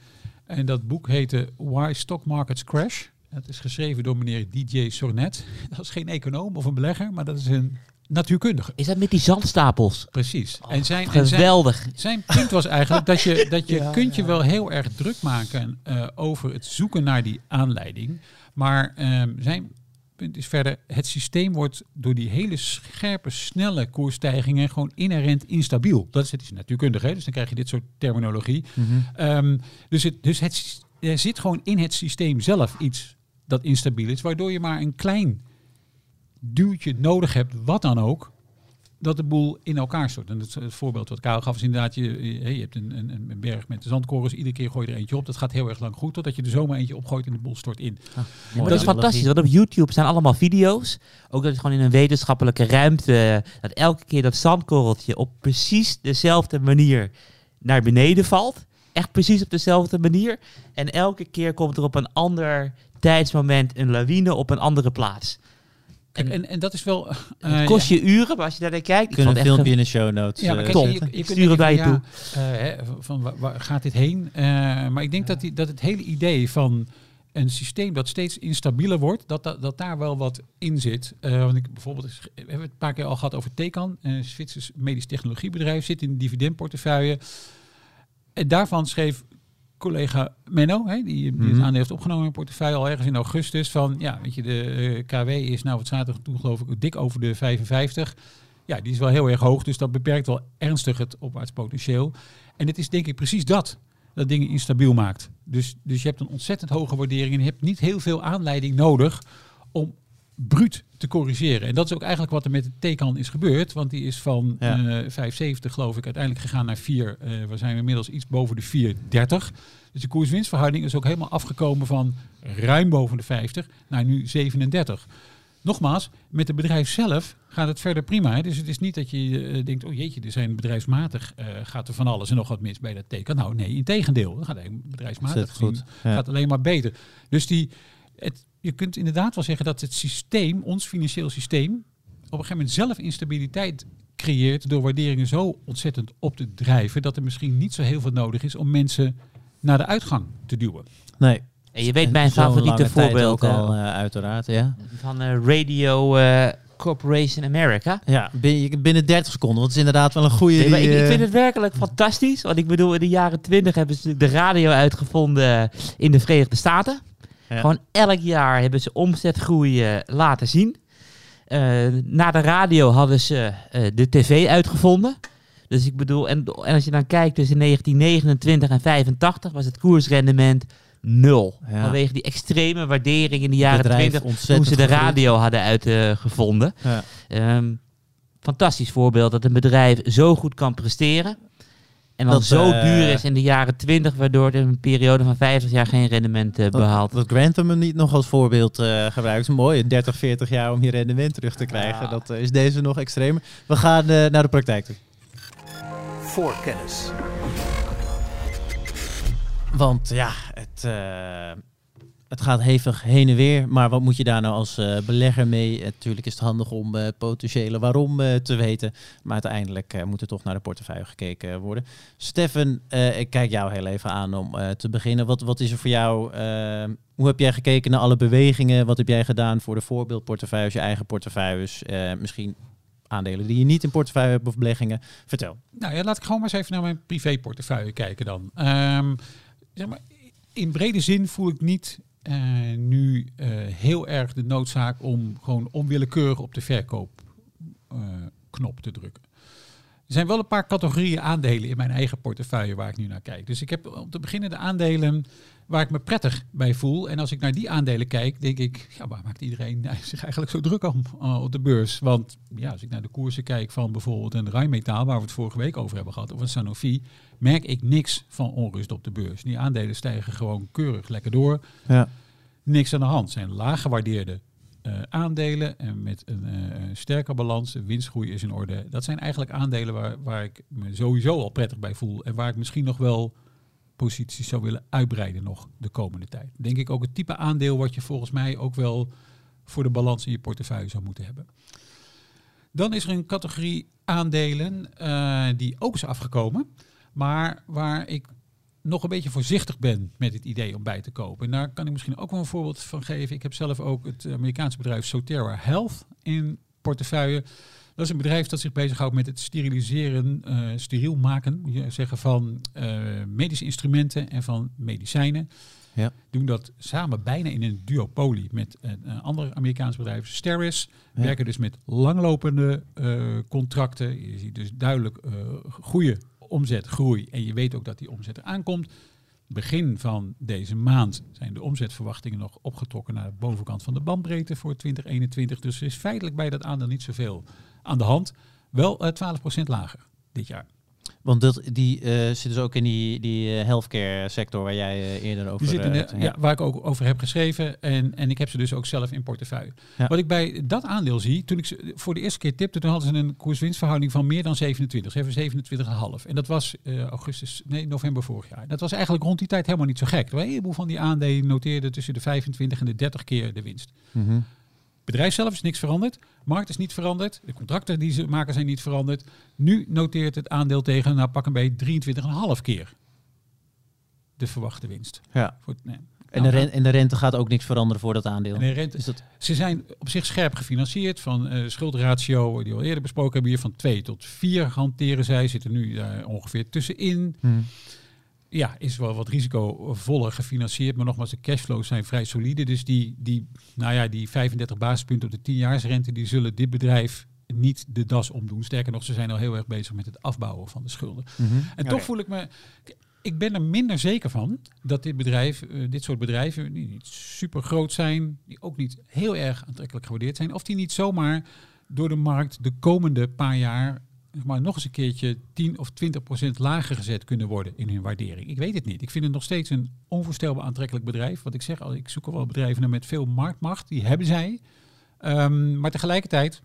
En dat boek heette Why Stock Markets Crash. Dat is geschreven door meneer DJ Sornet. Dat is geen econoom of een belegger, maar dat is een natuurkundige. Is dat met die zandstapels? Precies. en zijn, en zijn, Geweldig. zijn punt was eigenlijk dat je, dat je kunt je wel heel erg druk maken eh, over het zoeken naar die aanleiding. Maar ehm, zijn punt is verder, het systeem wordt door die hele scherpe, snelle koersstijgingen gewoon inherent instabiel. Dat is het is natuurkundig, hè? dus dan krijg je dit soort terminologie. Mhm. Ehm, dus het, dus het, er zit gewoon in het systeem zelf iets dat instabiel is, waardoor je maar een klein duwtje nodig hebt, wat dan ook, dat de boel in elkaar stort. En het, het voorbeeld wat Karel gaf is inderdaad, je, je, je hebt een, een, een berg met zandkorrels, iedere keer gooi je er eentje op. Dat gaat heel erg lang goed, totdat je er zomaar eentje opgooit en de boel stort in. Mooi. dat is fantastisch, want op YouTube staan allemaal video's. Ook dat het gewoon in een wetenschappelijke ruimte, dat elke keer dat zandkorreltje op precies dezelfde manier naar beneden valt. Echt precies op dezelfde manier. En elke keer komt er op een ander tijdsmoment een lawine op een andere plaats. Kijk, en, en dat is wel... eh, Het kost je uren, maar als je daar naar kijkt... ik Kunnen een filmpje in de show notes Ja, maar eh, kijk, je, je, je kunt Stuur het denken bij je van, ja, eh, hè, van waar, waar gaat dit heen? Eh, maar ik denk dat, die, dat het hele idee van een systeem dat steeds instabieler wordt, dat, dat, dat daar wel wat in zit. Eh, want ik bijvoorbeeld, we hebben het een paar keer al gehad over Tecan, een Zwitsers medisch technologiebedrijf, zit in een dividendportefeuille. En daarvan schreef collega Menno, hè, die, die Mhm. het aandeel heeft opgenomen in portefeuille al ergens in augustus, van ja, weet je, de eh, KW is nou wat zaterdag toen geloof ik dik over de 55. Ja, die is wel heel erg hoog, dus dat beperkt wel ernstig het opwaartspotentieel. En het is denk ik precies dat, dat dingen instabiel maakt. Dus, dus je hebt een ontzettend hoge waardering en je hebt niet heel veel aanleiding nodig om bruut te corrigeren. En dat is ook eigenlijk wat er met de Tecan is gebeurd, want die is van Ja. eh 5,70 geloof ik uiteindelijk gegaan naar 4. eh we zijn inmiddels iets boven de 4,30. Dus de koers-winstverhouding is ook helemaal afgekomen van ruim boven de 50 naar nu 37. Nogmaals, met het bedrijf zelf gaat het verder prima. Hè? Dus het is niet dat je eh, denkt, oh jeetje, er zijn bedrijfsmatig gaat er van alles en nog wat mis bij dat teken. Nou nee, in tegendeel. Dat gaat bedrijfsmatig goed. Ja. gaat alleen maar beter. Dus die, het, je kunt inderdaad wel zeggen dat het systeem, ons financieel systeem, op een gegeven moment zelf instabiliteit creëert door waarderingen zo ontzettend op te drijven dat er misschien niet zo heel veel nodig is om mensen naar de uitgang te duwen. Nee. En je weet mijn Zo'n favoriete voorbeeld ook al, eh, uiteraard, ja. van eh, Radio eh, Corporation America. Ja, binnen, binnen 30 seconden, want het is inderdaad wel een goede... Nee, maar ik, vind het werkelijk fantastisch. Want ik bedoel, in de jaren twintig hebben ze de radio uitgevonden in de Verenigde Staten. Gewoon elk jaar hebben ze omzetgroei eh, laten zien. Eh, na de radio hadden ze eh, de tv uitgevonden. Dus ik bedoel, en, en als je dan kijkt tussen 1929 en 85 was het koersrendement nul. Ja. Vanwege die extreme waardering in de jaren bedrijf 20 toen ontzettend ze de radio hadden uitgevonden. Ja. Ehm, fantastisch voorbeeld dat een bedrijf zo goed kan presteren. En wat zo eh, duur is in de jaren 20, waardoor het in een periode van 50 jaar geen rendement eh, behaalt. Dat, dat Grantham hem niet nog als voorbeeld eh, gebruikt. Mooi, 30, 40 jaar om je rendement terug te krijgen. Dat is deze nog extremer. We gaan eh, naar de praktijk toe. Voorkennis. Want ja, het, eh, het gaat hevig heen en weer. Maar wat moet je daar nou als eh, belegger mee? Eh, Natuurlijk is het handig om eh, potentiële waarom eh, te weten. Maar uiteindelijk eh, moet er toch naar de portefeuille gekeken worden. Steffen, eh, ik kijk jou heel even aan om eh, te beginnen. Wat, wat is er voor jou? eh, hoe heb jij gekeken naar alle bewegingen? Wat heb jij gedaan voor de voorbeeldportefeuilles, je eigen portefeuilles? Eh, misschien aandelen die je niet in portefeuille hebt of beleggingen. Vertel. Nou ja, laat ik gewoon maar eens even naar mijn privéportefeuille kijken dan. Ehm, zeg maar, in brede zin voel ik niet eh, nu eh, heel erg de noodzaak om gewoon onwillekeurig op de verkoopknop te drukken. Er zijn wel een paar categorieën aandelen in mijn eigen portefeuille waar ik nu naar kijk. Dus ik heb om te beginnen de aandelen waar ik me prettig bij voel. En als ik naar die aandelen kijk, denk ik, ja, waar maakt iedereen zich eigenlijk zo druk om uh, op de beurs? Want ja, als ik naar de koersen kijk van bijvoorbeeld een Rijnmetaal, waar we het vorige week over hebben gehad, of een Sanofi, merk ik niks van onrust op de beurs. Die aandelen stijgen gewoon keurig lekker door. Ja. Niks aan de hand. Het zijn laag gewaardeerde uh, aandelen en met een uh, sterke balans. De winstgroei is in orde. Dat zijn eigenlijk aandelen waar, waar ik me sowieso al prettig bij voel. En waar ik misschien nog wel posities zou willen uitbreiden nog de komende tijd. Denk ik ook het type aandeel wat je volgens mij ook wel voor de balans in je portefeuille zou moeten hebben. Dan is er een categorie aandelen uh, die ook is afgekomen, maar waar ik nog een beetje voorzichtig ben met het idee om bij te kopen. En daar kan ik misschien ook wel een voorbeeld van geven. Ik heb zelf ook het Amerikaanse bedrijf Soterra Health in portefeuille. Dat is een bedrijf dat zich bezighoudt met het steriliseren, uh, steriel maken, zeggen van uh, medische instrumenten en van medicijnen. Ja. Doen dat samen bijna in een duopolie met een, een ander Amerikaans bedrijf, Steris. Ja. Werken dus met langlopende contracten. Je ziet dus duidelijk goede omzetgroei en je weet ook dat die omzet eraan komt. Begin van deze maand zijn de omzetverwachtingen nog opgetrokken naar de bovenkant van de bandbreedte voor 2021. Dus er is feitelijk bij dat aandeel niet zoveel aan de hand. Wel uh, 12% lager dit jaar. Want dat, die uh, zit dus ook in die, die uh, healthcare sector waar jij uh, eerder over... Die zit in de, ja. ja. waar ik ook over heb geschreven. En, en ik heb ze dus ook zelf in portefeuille. Ja. Wat ik bij dat aandeel zie, toen ik ze voor de eerste keer tipte, toen hadden ze een koerswinstverhouding van meer dan 27. Ze hebben 27,5. En dat was augustus, nee, november vorig jaar. Dat was eigenlijk rond die tijd helemaal niet zo gek. Een heleboel van die aandelen noteerden tussen de 25 en de 30 keer de winst. Mm -hmm bedrijf zelf is niks veranderd. Markt is niet veranderd. De contracten die ze maken zijn niet veranderd. Nu noteert het aandeel tegen, nou pak een beetje 23,5 keer de verwachte winst. Ja. Voor, nee. En de, rente, en de rente gaat ook niks veranderen voor dat aandeel. En de rente, is dat... Ze zijn op zich scherp gefinancierd van uh, schuldratio, die we al eerder besproken hebben hier, van 2 tot 4 hanteren zij. Zitten nu daar ongeveer tussenin. Hmm. Ja, is wel wat risicovoller gefinancierd, maar nogmaals, de cashflows zijn vrij solide. Dus die, die, nou ja, die 35 basispunten op de 10-jaarsrente, die zullen dit bedrijf niet de das omdoen. Sterker nog, ze zijn al heel erg bezig met het afbouwen van de schulden. Mm -hmm. En okay. toch voel ik me. Ik ben er minder zeker van dat dit bedrijf, uh, dit soort bedrijven, die niet super groot zijn, die ook niet heel erg aantrekkelijk gewaardeerd zijn, of die niet zomaar door de markt de komende paar jaar maar nog eens een keertje 10 of 20 procent lager gezet kunnen worden in hun waardering. Ik weet het niet. Ik vind het nog steeds een onvoorstelbaar aantrekkelijk bedrijf. Wat ik zeg, al, ik zoek al wel bedrijven naar met veel marktmacht. Die hebben zij. Um, maar tegelijkertijd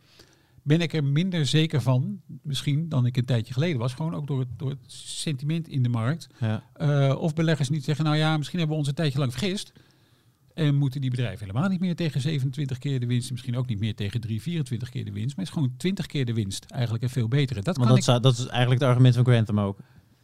ben ik er minder zeker van, misschien dan ik een tijdje geleden was. Gewoon ook door het, door het sentiment in de markt. Ja. Uh, of beleggers niet zeggen, nou ja, misschien hebben we ons een tijdje lang vergist. En moeten die bedrijven helemaal niet meer tegen 27 keer de winst, misschien ook niet meer tegen 3, 24 keer de winst, maar het is gewoon 20 keer de winst eigenlijk een veel betere. Dat, kan dat, ik... dat is eigenlijk het argument van Grantham ook.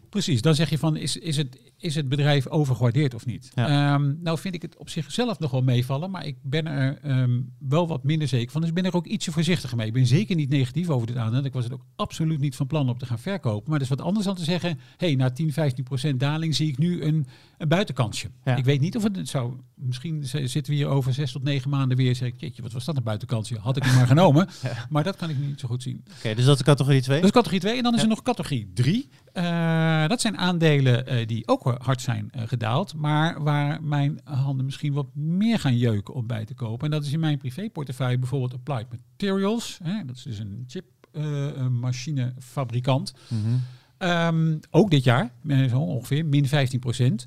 Precies, dan zeg je van is, is, het, is het bedrijf overgewaardeerd of niet? Ja. Um, nou vind ik het op zichzelf nog wel meevallen, maar ik ben er um, wel wat minder zeker van. Dus ik ben er ook ietsje voorzichtiger mee. Ik ben zeker niet negatief over dit aandeel. Ik was het ook absoluut niet van plan om te gaan verkopen. Maar dat is wat anders dan te zeggen, hey, na 10, 15 procent daling zie ik nu een, een buitenkansje. Ja. Ik weet niet of het zou, misschien zitten we hier over zes tot negen maanden weer en zeg ik, jeetje, wat was dat een buitenkansje? Had ik hem maar genomen. Ja. Maar dat kan ik niet zo goed zien. Oké, okay, dus dat is categorie 2? Dat is categorie 2 en dan is er nog categorie 3. Uh, dat zijn aandelen uh, die ook hard zijn uh, gedaald, maar waar mijn handen misschien wat meer gaan jeuken om bij te kopen. En dat is in mijn privéportefeuille bijvoorbeeld Applied Materials. Hè, dat is dus een chipmachinefabrikant. Mhm. Ehm, ook dit jaar, eh, zo ongeveer, min 15 procent.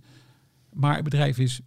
Maar het bedrijf is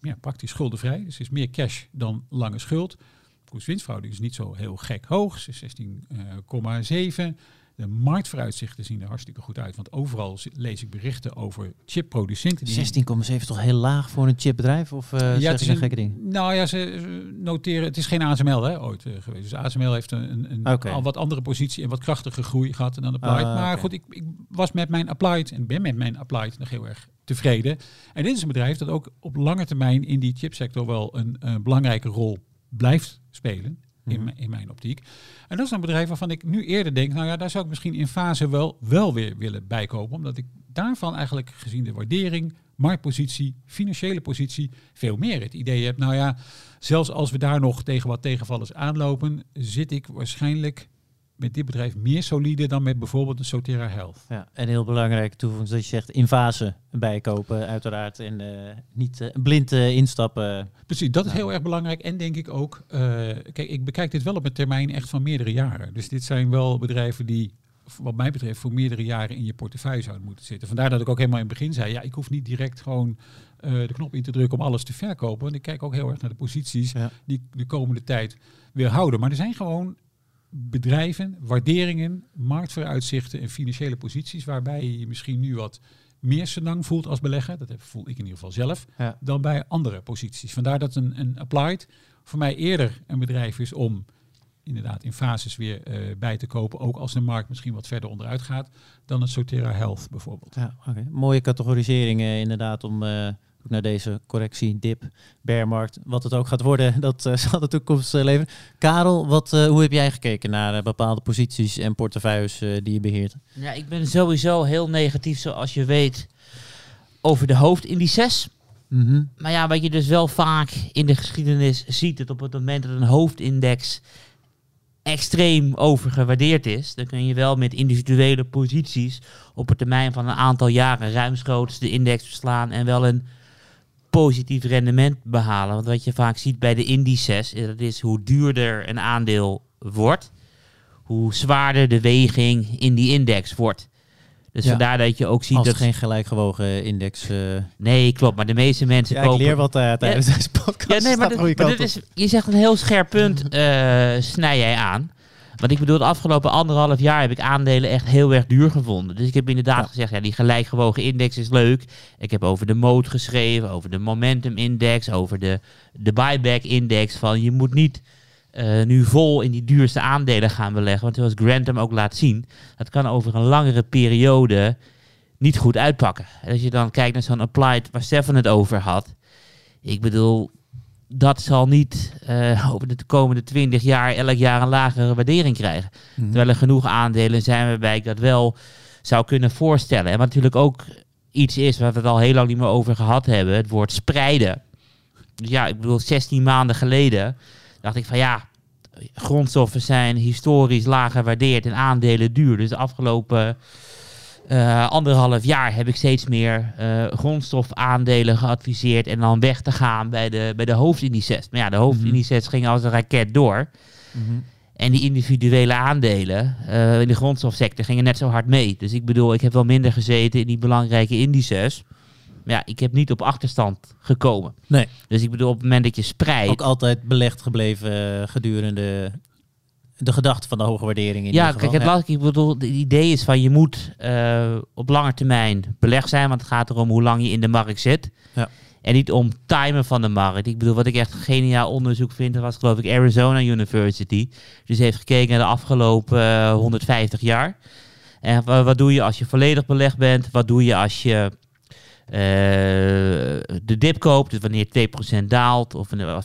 ja, praktisch schuldenvrij. Dus is meer cash dan lange schuld. Koers-winstverhouding is niet zo heel gek hoog. Ze is 16,7. De marktvooruitzichten zien er hartstikke goed uit. Want overal lees ik berichten over chipproducenten. die- 16,7 toch heel laag voor een chipbedrijf? Of eh ja, zeg een gekke ding? Nou ja, ze noteren. Het is geen ASML hè, ooit eh, geweest. Dus ASML heeft een, een, een al wat andere positie en wat krachtige groei gehad dan Applied. Ah, maar goed, ik, ik was met mijn Applied en ben met mijn Applied nog heel erg tevreden. En dit is een bedrijf dat ook op lange termijn in die chipsector wel een, eh, belangrijke rol blijft spelen. In, Mhm. mijn- in mijn optiek. En dat is een bedrijf waarvan ik nu eerder denk, nou ja, daar zou ik misschien in fase wel, wel weer willen bijkopen. Omdat ik daarvan eigenlijk gezien de waardering, marktpositie, financiële positie, veel meer het idee heb. Nou ja, zelfs als we daar nog tegen wat tegenvallers aanlopen, zit ik waarschijnlijk met dit bedrijf meer solide dan met bijvoorbeeld een Sotera Health. Ja, en heel belangrijk toevoeging dat je zegt in fase bijkopen uiteraard. En eh, niet eh, blind eh, instappen. Precies, dat is Ja. heel erg belangrijk. En denk ik ook, kijk, ik bekijk dit wel op een termijn echt van meerdere jaren. Dus dit zijn wel bedrijven die, wat mij betreft, voor meerdere jaren in je portefeuille zouden moeten zitten. Vandaar dat ik ook helemaal in het begin zei, ja, ik hoef niet direct gewoon de knop in te drukken om alles te verkopen. Want ik kijk ook heel erg naar de posities Ja. die de komende tijd weer houden. Maar er zijn gewoon bedrijven, waarderingen, marktvooruitzichten en financiële posities waarbij je je misschien nu wat meer senang voelt als belegger. Dat voel ik in ieder geval zelf Ja. dan bij andere posities. Vandaar dat een, een applied voor mij eerder een bedrijf is om inderdaad in fases weer eh, bij te kopen, ook als de markt misschien wat verder onderuit gaat, dan het Sotera Health bijvoorbeeld. Ja. Mooie categorisering eh, inderdaad om eh, naar deze correctie, dip, bearmarkt, wat het ook gaat worden, dat eh, zal de toekomst eh, leveren. Karel, wat, eh, hoe heb jij gekeken naar bepaalde posities en portefeuilles die je beheert? Ja, ik ben sowieso heel negatief, zoals je weet, over de hoofdindices. Mhm. Maar ja, wat je dus wel vaak in de geschiedenis ziet, dat op het moment dat een hoofdindex extreem overgewaardeerd is, dan kun je wel met individuele posities op een termijn van een aantal jaren ruimschoots de index verslaan en wel een positief rendement behalen. Want wat je vaak ziet bij de indices, is dat is hoe duurder een aandeel wordt, hoe zwaarder de weging in die index wordt. Dus Ja. vandaar dat je ook ziet Als dat... geen gelijkgewogen index... eh, Nee, klopt. Maar de meeste mensen ja, ik kopen... leer wat eh, tijdens deze podcast. Ja, nee, maar, dit, maar is, je zegt een heel scherp punt, eh snij jij aan. Want ik bedoel, de afgelopen anderhalf jaar heb ik aandelen echt heel erg duur gevonden. Dus ik heb inderdaad Ja. gezegd, ja, die gelijkgewogen index is leuk. Ik heb over de mode geschreven, over de momentum index, over de, de buyback index. Van je moet niet eh, nu vol in die duurste aandelen gaan beleggen. Want zoals Grantham ook laat zien, dat kan over een langere periode niet goed uitpakken. En als je dan kijkt naar zo'n applied waar Stefan het over had. Ik bedoel, dat zal niet eh, over de komende 20 jaar elk jaar een lagere waardering krijgen. Mhm. Terwijl er genoeg aandelen zijn waarbij ik dat wel zou kunnen voorstellen. En wat natuurlijk ook iets is waar we het al heel lang niet meer over gehad hebben, het woord spreiden. Dus ja, ik bedoel, 16 maanden geleden dacht ik van ja, grondstoffen zijn historisch laag gewaardeerd en aandelen duur. Dus de afgelopen eh, anderhalf jaar heb ik steeds meer eh, grondstofaandelen geadviseerd en dan weg te gaan bij de, bij de hoofdindices. Maar ja, de hoofdindices gingen als een raket door. Mhm. En die individuele aandelen eh, in de grondstofsector gingen net zo hard mee. Dus ik bedoel, ik heb wel minder gezeten in die belangrijke indices. Maar ja, ik heb niet op achterstand gekomen. Nee. Dus ik bedoel, op het moment dat je spreidt... Ook altijd belegd gebleven gedurende de gedachte van de hoge waardering in ja, kijk, het, lastig, ik bedoel, het idee is van je moet eh, op lange termijn belegd zijn, want het gaat erom hoe lang je in de markt zit. Ja. En niet om timen van de markt. Ik bedoel, wat ik echt geniaal onderzoek vind, dat was geloof ik Arizona University. Dus heeft gekeken naar de afgelopen eh, 150 jaar. En wa- wat doe je als je volledig belegd bent? Wat doe je als je eh, de dip koopt? Dus wanneer 2% daalt, of wanneer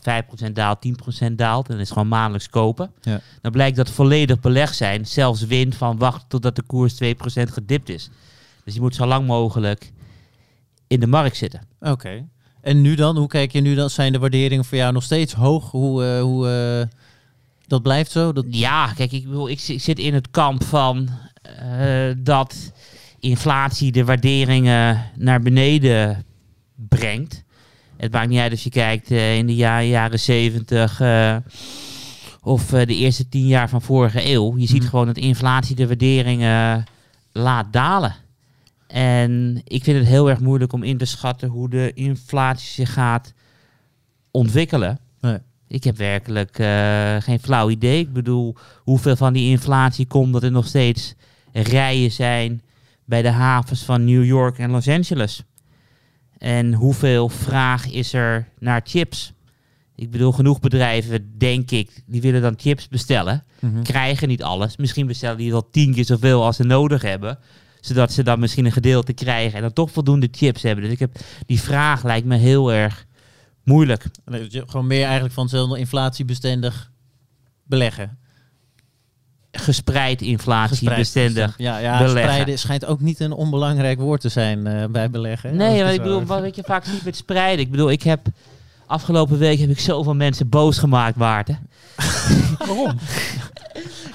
5% daalt, 10% daalt. En is gewoon maandelijks kopen. Ja. Dan blijkt dat volledig belegd zijn zelfs wint van wachten totdat de koers 2% gedipt is. Dus je moet zo lang mogelijk in de markt zitten. Oké. En nu dan? Hoe kijk je nu dan? Zijn de waarderingen voor jou nog steeds hoog? Hoe, eh, hoe eh, dat blijft zo? Dat... Ja, kijk, ik, bedoel, ik, zi- ik zit in het kamp van eh, dat inflatie de waarderingen naar beneden brengt. Het maakt niet uit of je kijkt eh, in de ja- jaren 70 eh, of eh, de eerste tien jaar van vorige eeuw. Je ziet Mhm. gewoon dat inflatie de waarderingen laat dalen. En ik vind het heel erg moeilijk om in te schatten hoe de inflatie zich gaat ontwikkelen. Nee. Ik heb werkelijk geen flauw idee. Ik bedoel, hoeveel van die inflatie komt dat er nog steeds rijen zijn bij de havens van New York en Los Angeles. En hoeveel vraag is er naar chips? Ik bedoel, genoeg bedrijven, denk ik, die willen dan chips bestellen. Mhm. Krijgen niet alles. Misschien bestellen die wel tien keer zoveel als ze nodig hebben. Zodat ze dan misschien een gedeelte krijgen en dan toch voldoende chips hebben. Dus ik heb, die vraag lijkt me heel erg moeilijk. Gewoon meer eigenlijk van inflatiebestendig beleggen. Gespreid inflatie Gespreid bestendig. Ja, ja beleggen. spreiden schijnt ook niet een onbelangrijk woord te zijn eh, bij beleggen. Nee, maar ik bedoel, wat je vaak ziet met spreiden. Ik bedoel, ik heb afgelopen week heb ik zoveel mensen boos gemaakt, Maarten. Waarom?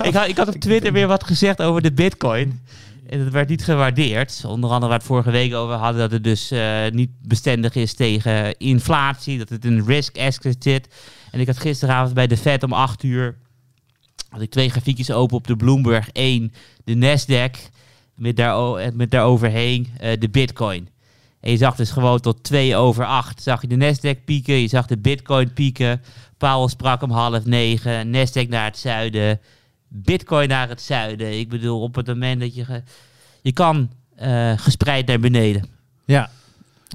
ik, had, ik had op Twitter weer wat gezegd over de bitcoin. En dat werd niet gewaardeerd. Onder andere waar we het vorige week over hadden, dat het dus eh, niet bestendig is tegen inflatie. Dat het een risk asset zit. En ik had gisteravond bij de Fed om 8 uur had ik twee grafiekjes open op de Bloomberg. Eén, de Nasdaq, met, daar, met daaroverheen eh, de bitcoin. En je zag dus gewoon tot 2 over 8 zag je de Nasdaq pieken, je zag de bitcoin pieken. Powell sprak om half negen, Nasdaq naar het zuiden, bitcoin naar het zuiden. Ik bedoel, op het moment dat je... ge- je kan eh, gespreid naar beneden. Ja.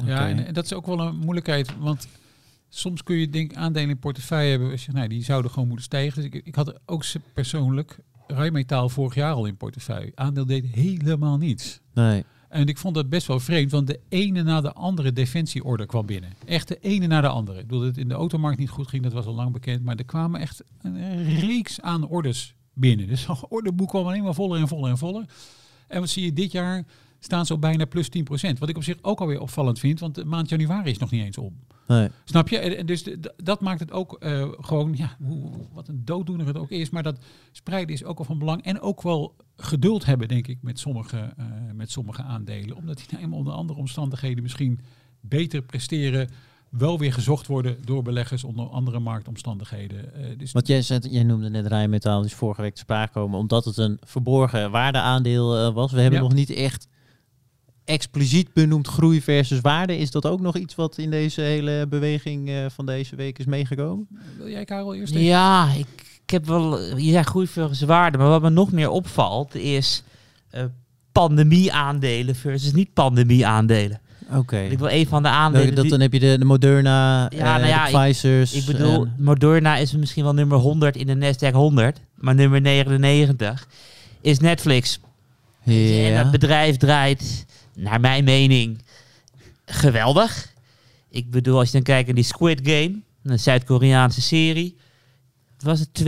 Ja, en dat is ook wel een moeilijkheid, want soms kun je denk aandelen in portefeuille hebben, nou, die zouden gewoon moeten stijgen. Dus ik, ik had ook persoonlijk Rijmetaal vorig jaar al in portefeuille. Aandeel deed helemaal niets. Nee. En ik vond dat best wel vreemd, want de ene na de andere defensieorde kwam binnen. Echt de ene na de andere. Ik bedoel, dat het in de automarkt niet goed ging, dat was al lang bekend. Maar er kwamen echt een reeks aan orders binnen. Dus het ordeboek kwam alleen maar voller en voller en voller. En wat zie je dit jaar staan ze op bijna plus 10%. Wat ik op zich ook alweer opvallend vind, want de maand januari is nog niet eens om. nee. Snap je? En- Dus dat maakt het ook eh, gewoon, ja, hoe, wat een dooddoener het ook is. Maar dat spreiden is ook wel van belang. En ook wel geduld hebben, denk ik, met sommige, eh, met sommige aandelen. Omdat die nou eenmaal onder andere omstandigheden misschien beter presteren. Wel weer gezocht worden door beleggers onder andere marktomstandigheden. Eh, dus Want jij, zei, jij noemde net Rijnmetaal, die is vorige week te sprake komen, omdat het een verborgen waardeaandeel was. We hebben Ja. nog niet echt expliciet benoemd groei versus waarde. Is dat ook nog iets wat in deze hele beweging eh, van deze week is meegekomen? wil jij Karel eerst even? Ja, ik, ik heb wel... Je zegt groei versus waarde, maar wat me nog meer opvalt is... eh pandemie-aandelen versus niet-pandemie-aandelen. Oké. Ik wil een van de aandelen... Dat, dan heb je de, de Moderna, Ja, eh, nou ja, de ik- Pfizer's. Ik bedoel, en- Moderna is misschien wel nummer 100 in de Nasdaq 100, maar nummer 99 is Netflix. En ja. dat bedrijf draait, naar mijn mening, geweldig. Ik bedoel, als je dan kijkt naar die Squid Game, een Zuid-Koreaanse serie, was het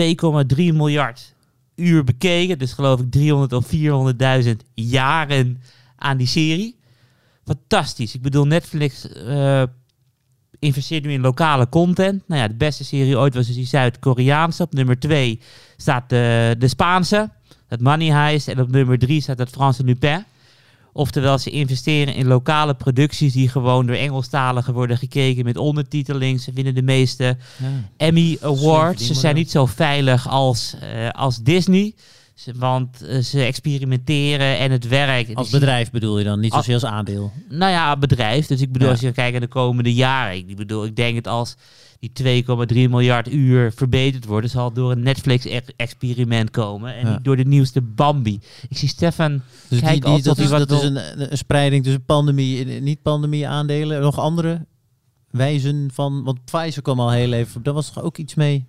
2,3 miljard uur bekeken. Dus geloof ik 300 of 400.000 jaren aan die serie. Fantastisch. Ik bedoel, Netflix eh, investeert nu in lokale content. Nou ja, de beste serie ooit was dus die Zuid-Koreaanse. Op nummer 2 staat de, de Spaanse, het Money Heist. En op nummer 3 staat het Franse Lupin. Oftewel, ze investeren in lokale producties die gewoon door Engelstaligen worden gekeken met ondertiteling. Ze winnen de meeste Ja. Emmy Awards. Ze zijn niet zo veilig als, eh, als Disney. Ze- want eh, ze experimenteren en het werkt. Als Die- bedrijf bedoel je dan, niet Als- zozeer als aandeel. nou ja, bedrijf. Dus ik bedoel, Ja. als je kijkt naar de komende jaren. Ik bedoel, ik denk het als die 2,3 miljard uur verbeterd worden, zal door een Netflix-experiment komen. En Ja. niet door de nieuwste Bambi. Ik zie Stefan Dus Kijk die, dat, is, dat is een, een spreiding tussen pandemie en niet-pandemie aandelen. Nog andere wijzen van, want Pfizer kwam al heel even, daar was toch ook iets mee?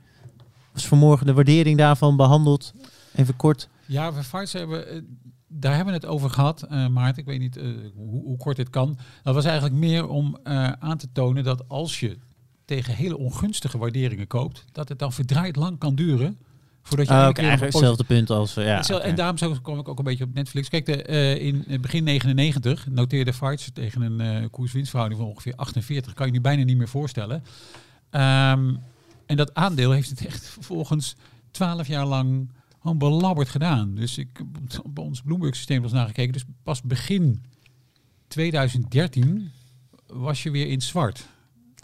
Was vanmorgen de waardering daarvan behandeld? Even kort. Ja, we Pfizer hebben, eh, daar hebben we het over gehad, eh Maarten. Ik weet niet eh, hoe, hoe kort dit kan. Dat was eigenlijk meer om aan te tonen dat als je tegen hele ongunstige waarderingen koopt, dat het dan verdraaid lang kan duren voordat je Ah, keer op eigenlijk hetzelfde punt als... ja. En daarom zo kwam ik ook een beetje op Netflix. Kijk, de, in begin 99 noteerde Pfizer tegen een koers-winstverhouding van ongeveer 48. Kan je nu bijna niet meer voorstellen. Ehm, en dat aandeel heeft het echt vervolgens 12 jaar lang gewoon belabberd gedaan. Dus ik op ons Bloomberg systeem was nagekeken. Dus pas begin 2013 was je weer in zwart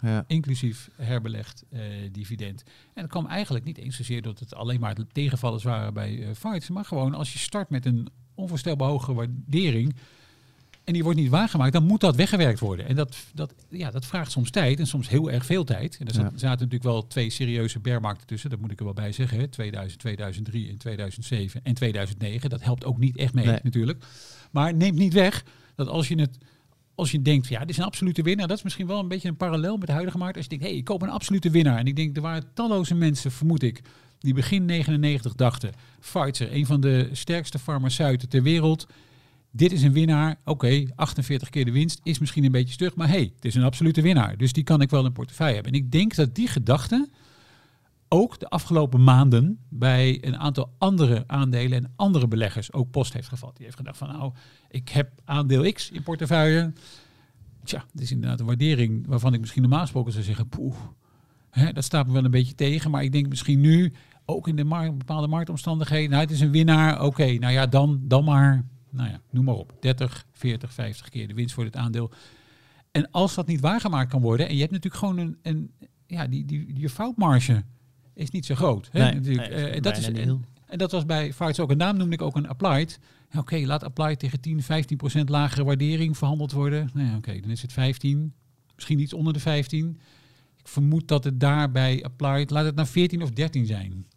Ja. inclusief herbelegd eh, dividend. En dat kwam eigenlijk niet eens zozeer dat het alleen maar tegenvallers waren bij eh Fights, maar gewoon als je start met een onvoorstelbaar hoge waardering en die wordt niet waargemaakt, dan moet dat weggewerkt worden. En dat, dat, ja, dat vraagt soms tijd en soms heel erg veel tijd. En er zaten, Ja. zaten natuurlijk wel twee serieuze bearmarkten tussen, dat moet ik er wel bij zeggen. Hè. 2000, 2003 en 2007 en 2009. Dat helpt ook niet echt mee Nee. natuurlijk. Maar neemt niet weg dat als je het als je denkt, ja, dit is een absolute winnaar. Dat is misschien wel een beetje een parallel met de huidige markt. Als je denkt, hé, hey, ik koop een absolute winnaar. En ik denk, er waren talloze mensen, vermoed ik, die begin 99 dachten, Pfizer, een van de sterkste farmaceuten ter wereld. Dit is een winnaar. Oké, 48 keer de winst is misschien een beetje stug, maar hey, het is een absolute winnaar. Dus die kan ik wel in portefeuille hebben. En ik denk dat die gedachte ook de afgelopen maanden bij een aantal andere aandelen en andere beleggers ook post heeft gevat. Die heeft gedacht van nou, ik heb aandeel X in portefeuille. Tja, dit is inderdaad een waardering waarvan ik misschien normaal gesproken zou zeggen, poeh, hè, dat staat me wel een beetje tegen. Maar ik denk misschien nu, ook in de mar- bepaalde marktomstandigheden, nou het is een winnaar, oké, nou ja, dan, dan maar, nou ja, noem maar op, 30, 40, 50 keer de winst voor dit aandeel. En als dat niet waargemaakt kan worden, en je hebt natuurlijk gewoon een, een ja, die, die, die foutmarge is niet zo groot. Hè? Nee, natuurlijk. nee, Eh, dat is, bijna en, en dat was bij Fights ook. En daarom noemde ik ook een applied. Oké, laat applied tegen 10, 15 procent lagere waardering verhandeld worden. Nou ja, oké, dan is het 15. Misschien iets onder de 15. Ik vermoed dat het daarbij applied, laat het naar 14 of 13 zijn.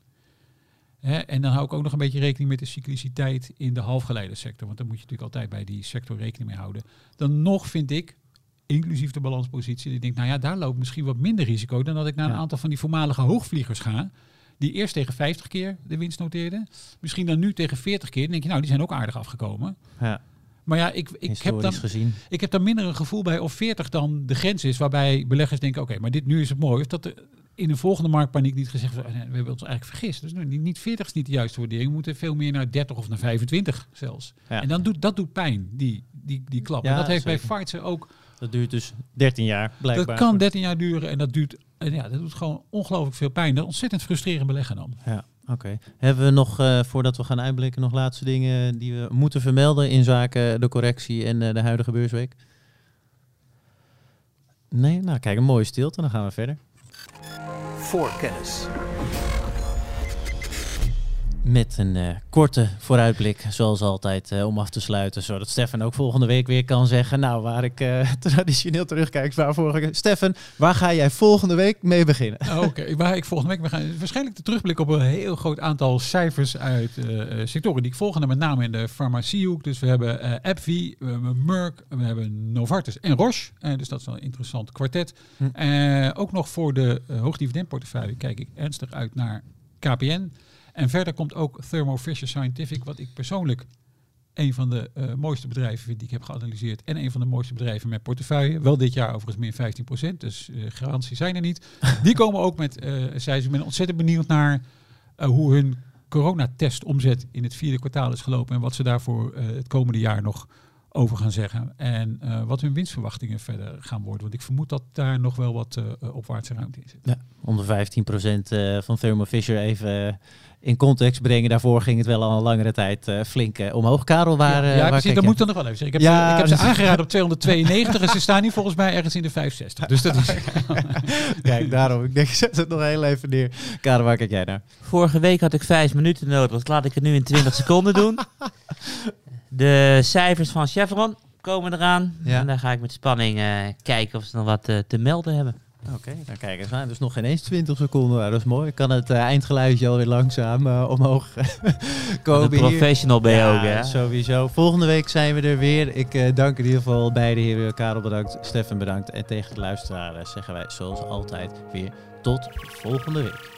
En dan hou ik ook nog een beetje rekening met de cycliciteit in de halfgeleidensector. Want daar moet je natuurlijk altijd bij die sector rekening mee houden. Dan nog vind ik, inclusief de balanspositie, dat ik denk, nou ja, daar loopt misschien wat minder risico dan dat ik naar een aantal van die voormalige hoogvliegers ga. Die eerst tegen 50 keer de winst noteerden. Misschien dan nu tegen 40 keer. Dan denk je, nou, die zijn ook aardig afgekomen. Ja, Maar ja, ik, ik, heb dan, gezien. ik heb daar minder een gevoel bij of 40 dan de grens is. Waarbij beleggers denken, oké, maar dit nu is het mooi. Of dat er in de volgende marktpaniek niet gezegd wordt, "Eh, we hebben ons eigenlijk vergist. Dus niet- niet 40 is niet de juiste waardering. We moeten veel meer naar 30 of naar 25 zelfs. Ja. En dan doet, dat doet pijn, die, die, die klap. Ja, en dat heeft zeker. bij Pfizer ook Dat duurt dus 13 jaar, blijkbaar. dat kan 13 jaar duren en dat duurt. En ja, dat doet gewoon ongelooflijk veel pijn. Dat is ontzettend frustrerend beleggen dan. Ja, oké. Hebben we nog, eh, voordat we gaan uitblikken, nog laatste dingen die we moeten vermelden in zaken de correctie en eh, de huidige beursweek? Nee? Nou, kijk, een mooie stilte. Dan gaan we verder. Voorkennis. Met een eh, korte vooruitblik, zoals altijd, eh, om af te sluiten. Zodat Stefan ook volgende week weer kan zeggen. Nou, waar ik eh, traditioneel terugkijk, waar vorige Stefan, waar ga jij volgende week mee beginnen? Oké, waar ik volgende week we gaan waarschijnlijk de terugblik op een heel groot aantal cijfers uit sectoren die ik volg. En met name in de farmaciehoek. Dus we hebben eh AbbVie, we hebben Merck, we hebben Novartis en Roche. Dus dat is wel een interessant kwartet. Hm. Ook nog voor de uh, hoogdividendportefeuille kijk ik ernstig uit naar KPN. En verder komt ook Thermo Fisher Scientific, wat ik persoonlijk een van de eh, mooiste bedrijven vind die ik heb geanalyseerd. En een van de mooiste bedrijven met portefeuille. Wel dit jaar overigens min 15%, dus eh, garantie zijn er niet. Die komen ook met, eh zij ik ben ontzettend benieuwd naar hoe hun coronatest omzet in het vierde kwartaal is gelopen. En wat ze daarvoor het komende jaar nog over gaan zeggen. En wat hun winstverwachtingen verder gaan worden. Want ik vermoed dat daar nog wel wat opwaartse ruimte in zit. Ja, onder 15% eh, van Thermo Fisher even in context brengen. Daarvoor ging het wel al een langere tijd eh, flink eh, omhoog. Karel, waar, ja, eh, ja waar precies, dat moet dan nog wel even zeggen. Ik heb, Ja, ze, ik heb ze aangeraden op 292 en ze staan nu volgens mij ergens in de 65. Dus dat is... Kijk, daarom. Ik denk, zet het nog heel even neer. Karel, waar kijk jij naar? Vorige week had ik vijf minuten nodig, dus laat ik het nu in 20 seconden doen. De cijfers van Chevron komen eraan. Ja. En daar ga ik met spanning eh, kijken of ze nog wat te melden hebben. Oké, dan kijk eens aan. Dus nog geen eens 20 seconden. Nou, dat is mooi. Kan het eh, eindgeluidje alweer langzaam eh, omhoog komen Een professional ben je Ja, ook, hè? sowieso. Volgende week zijn we er weer. Ik eh, dank in ieder geval beide heren. Karel bedankt, Stefan bedankt. En tegen de luisteraars zeggen wij zoals altijd weer tot volgende week.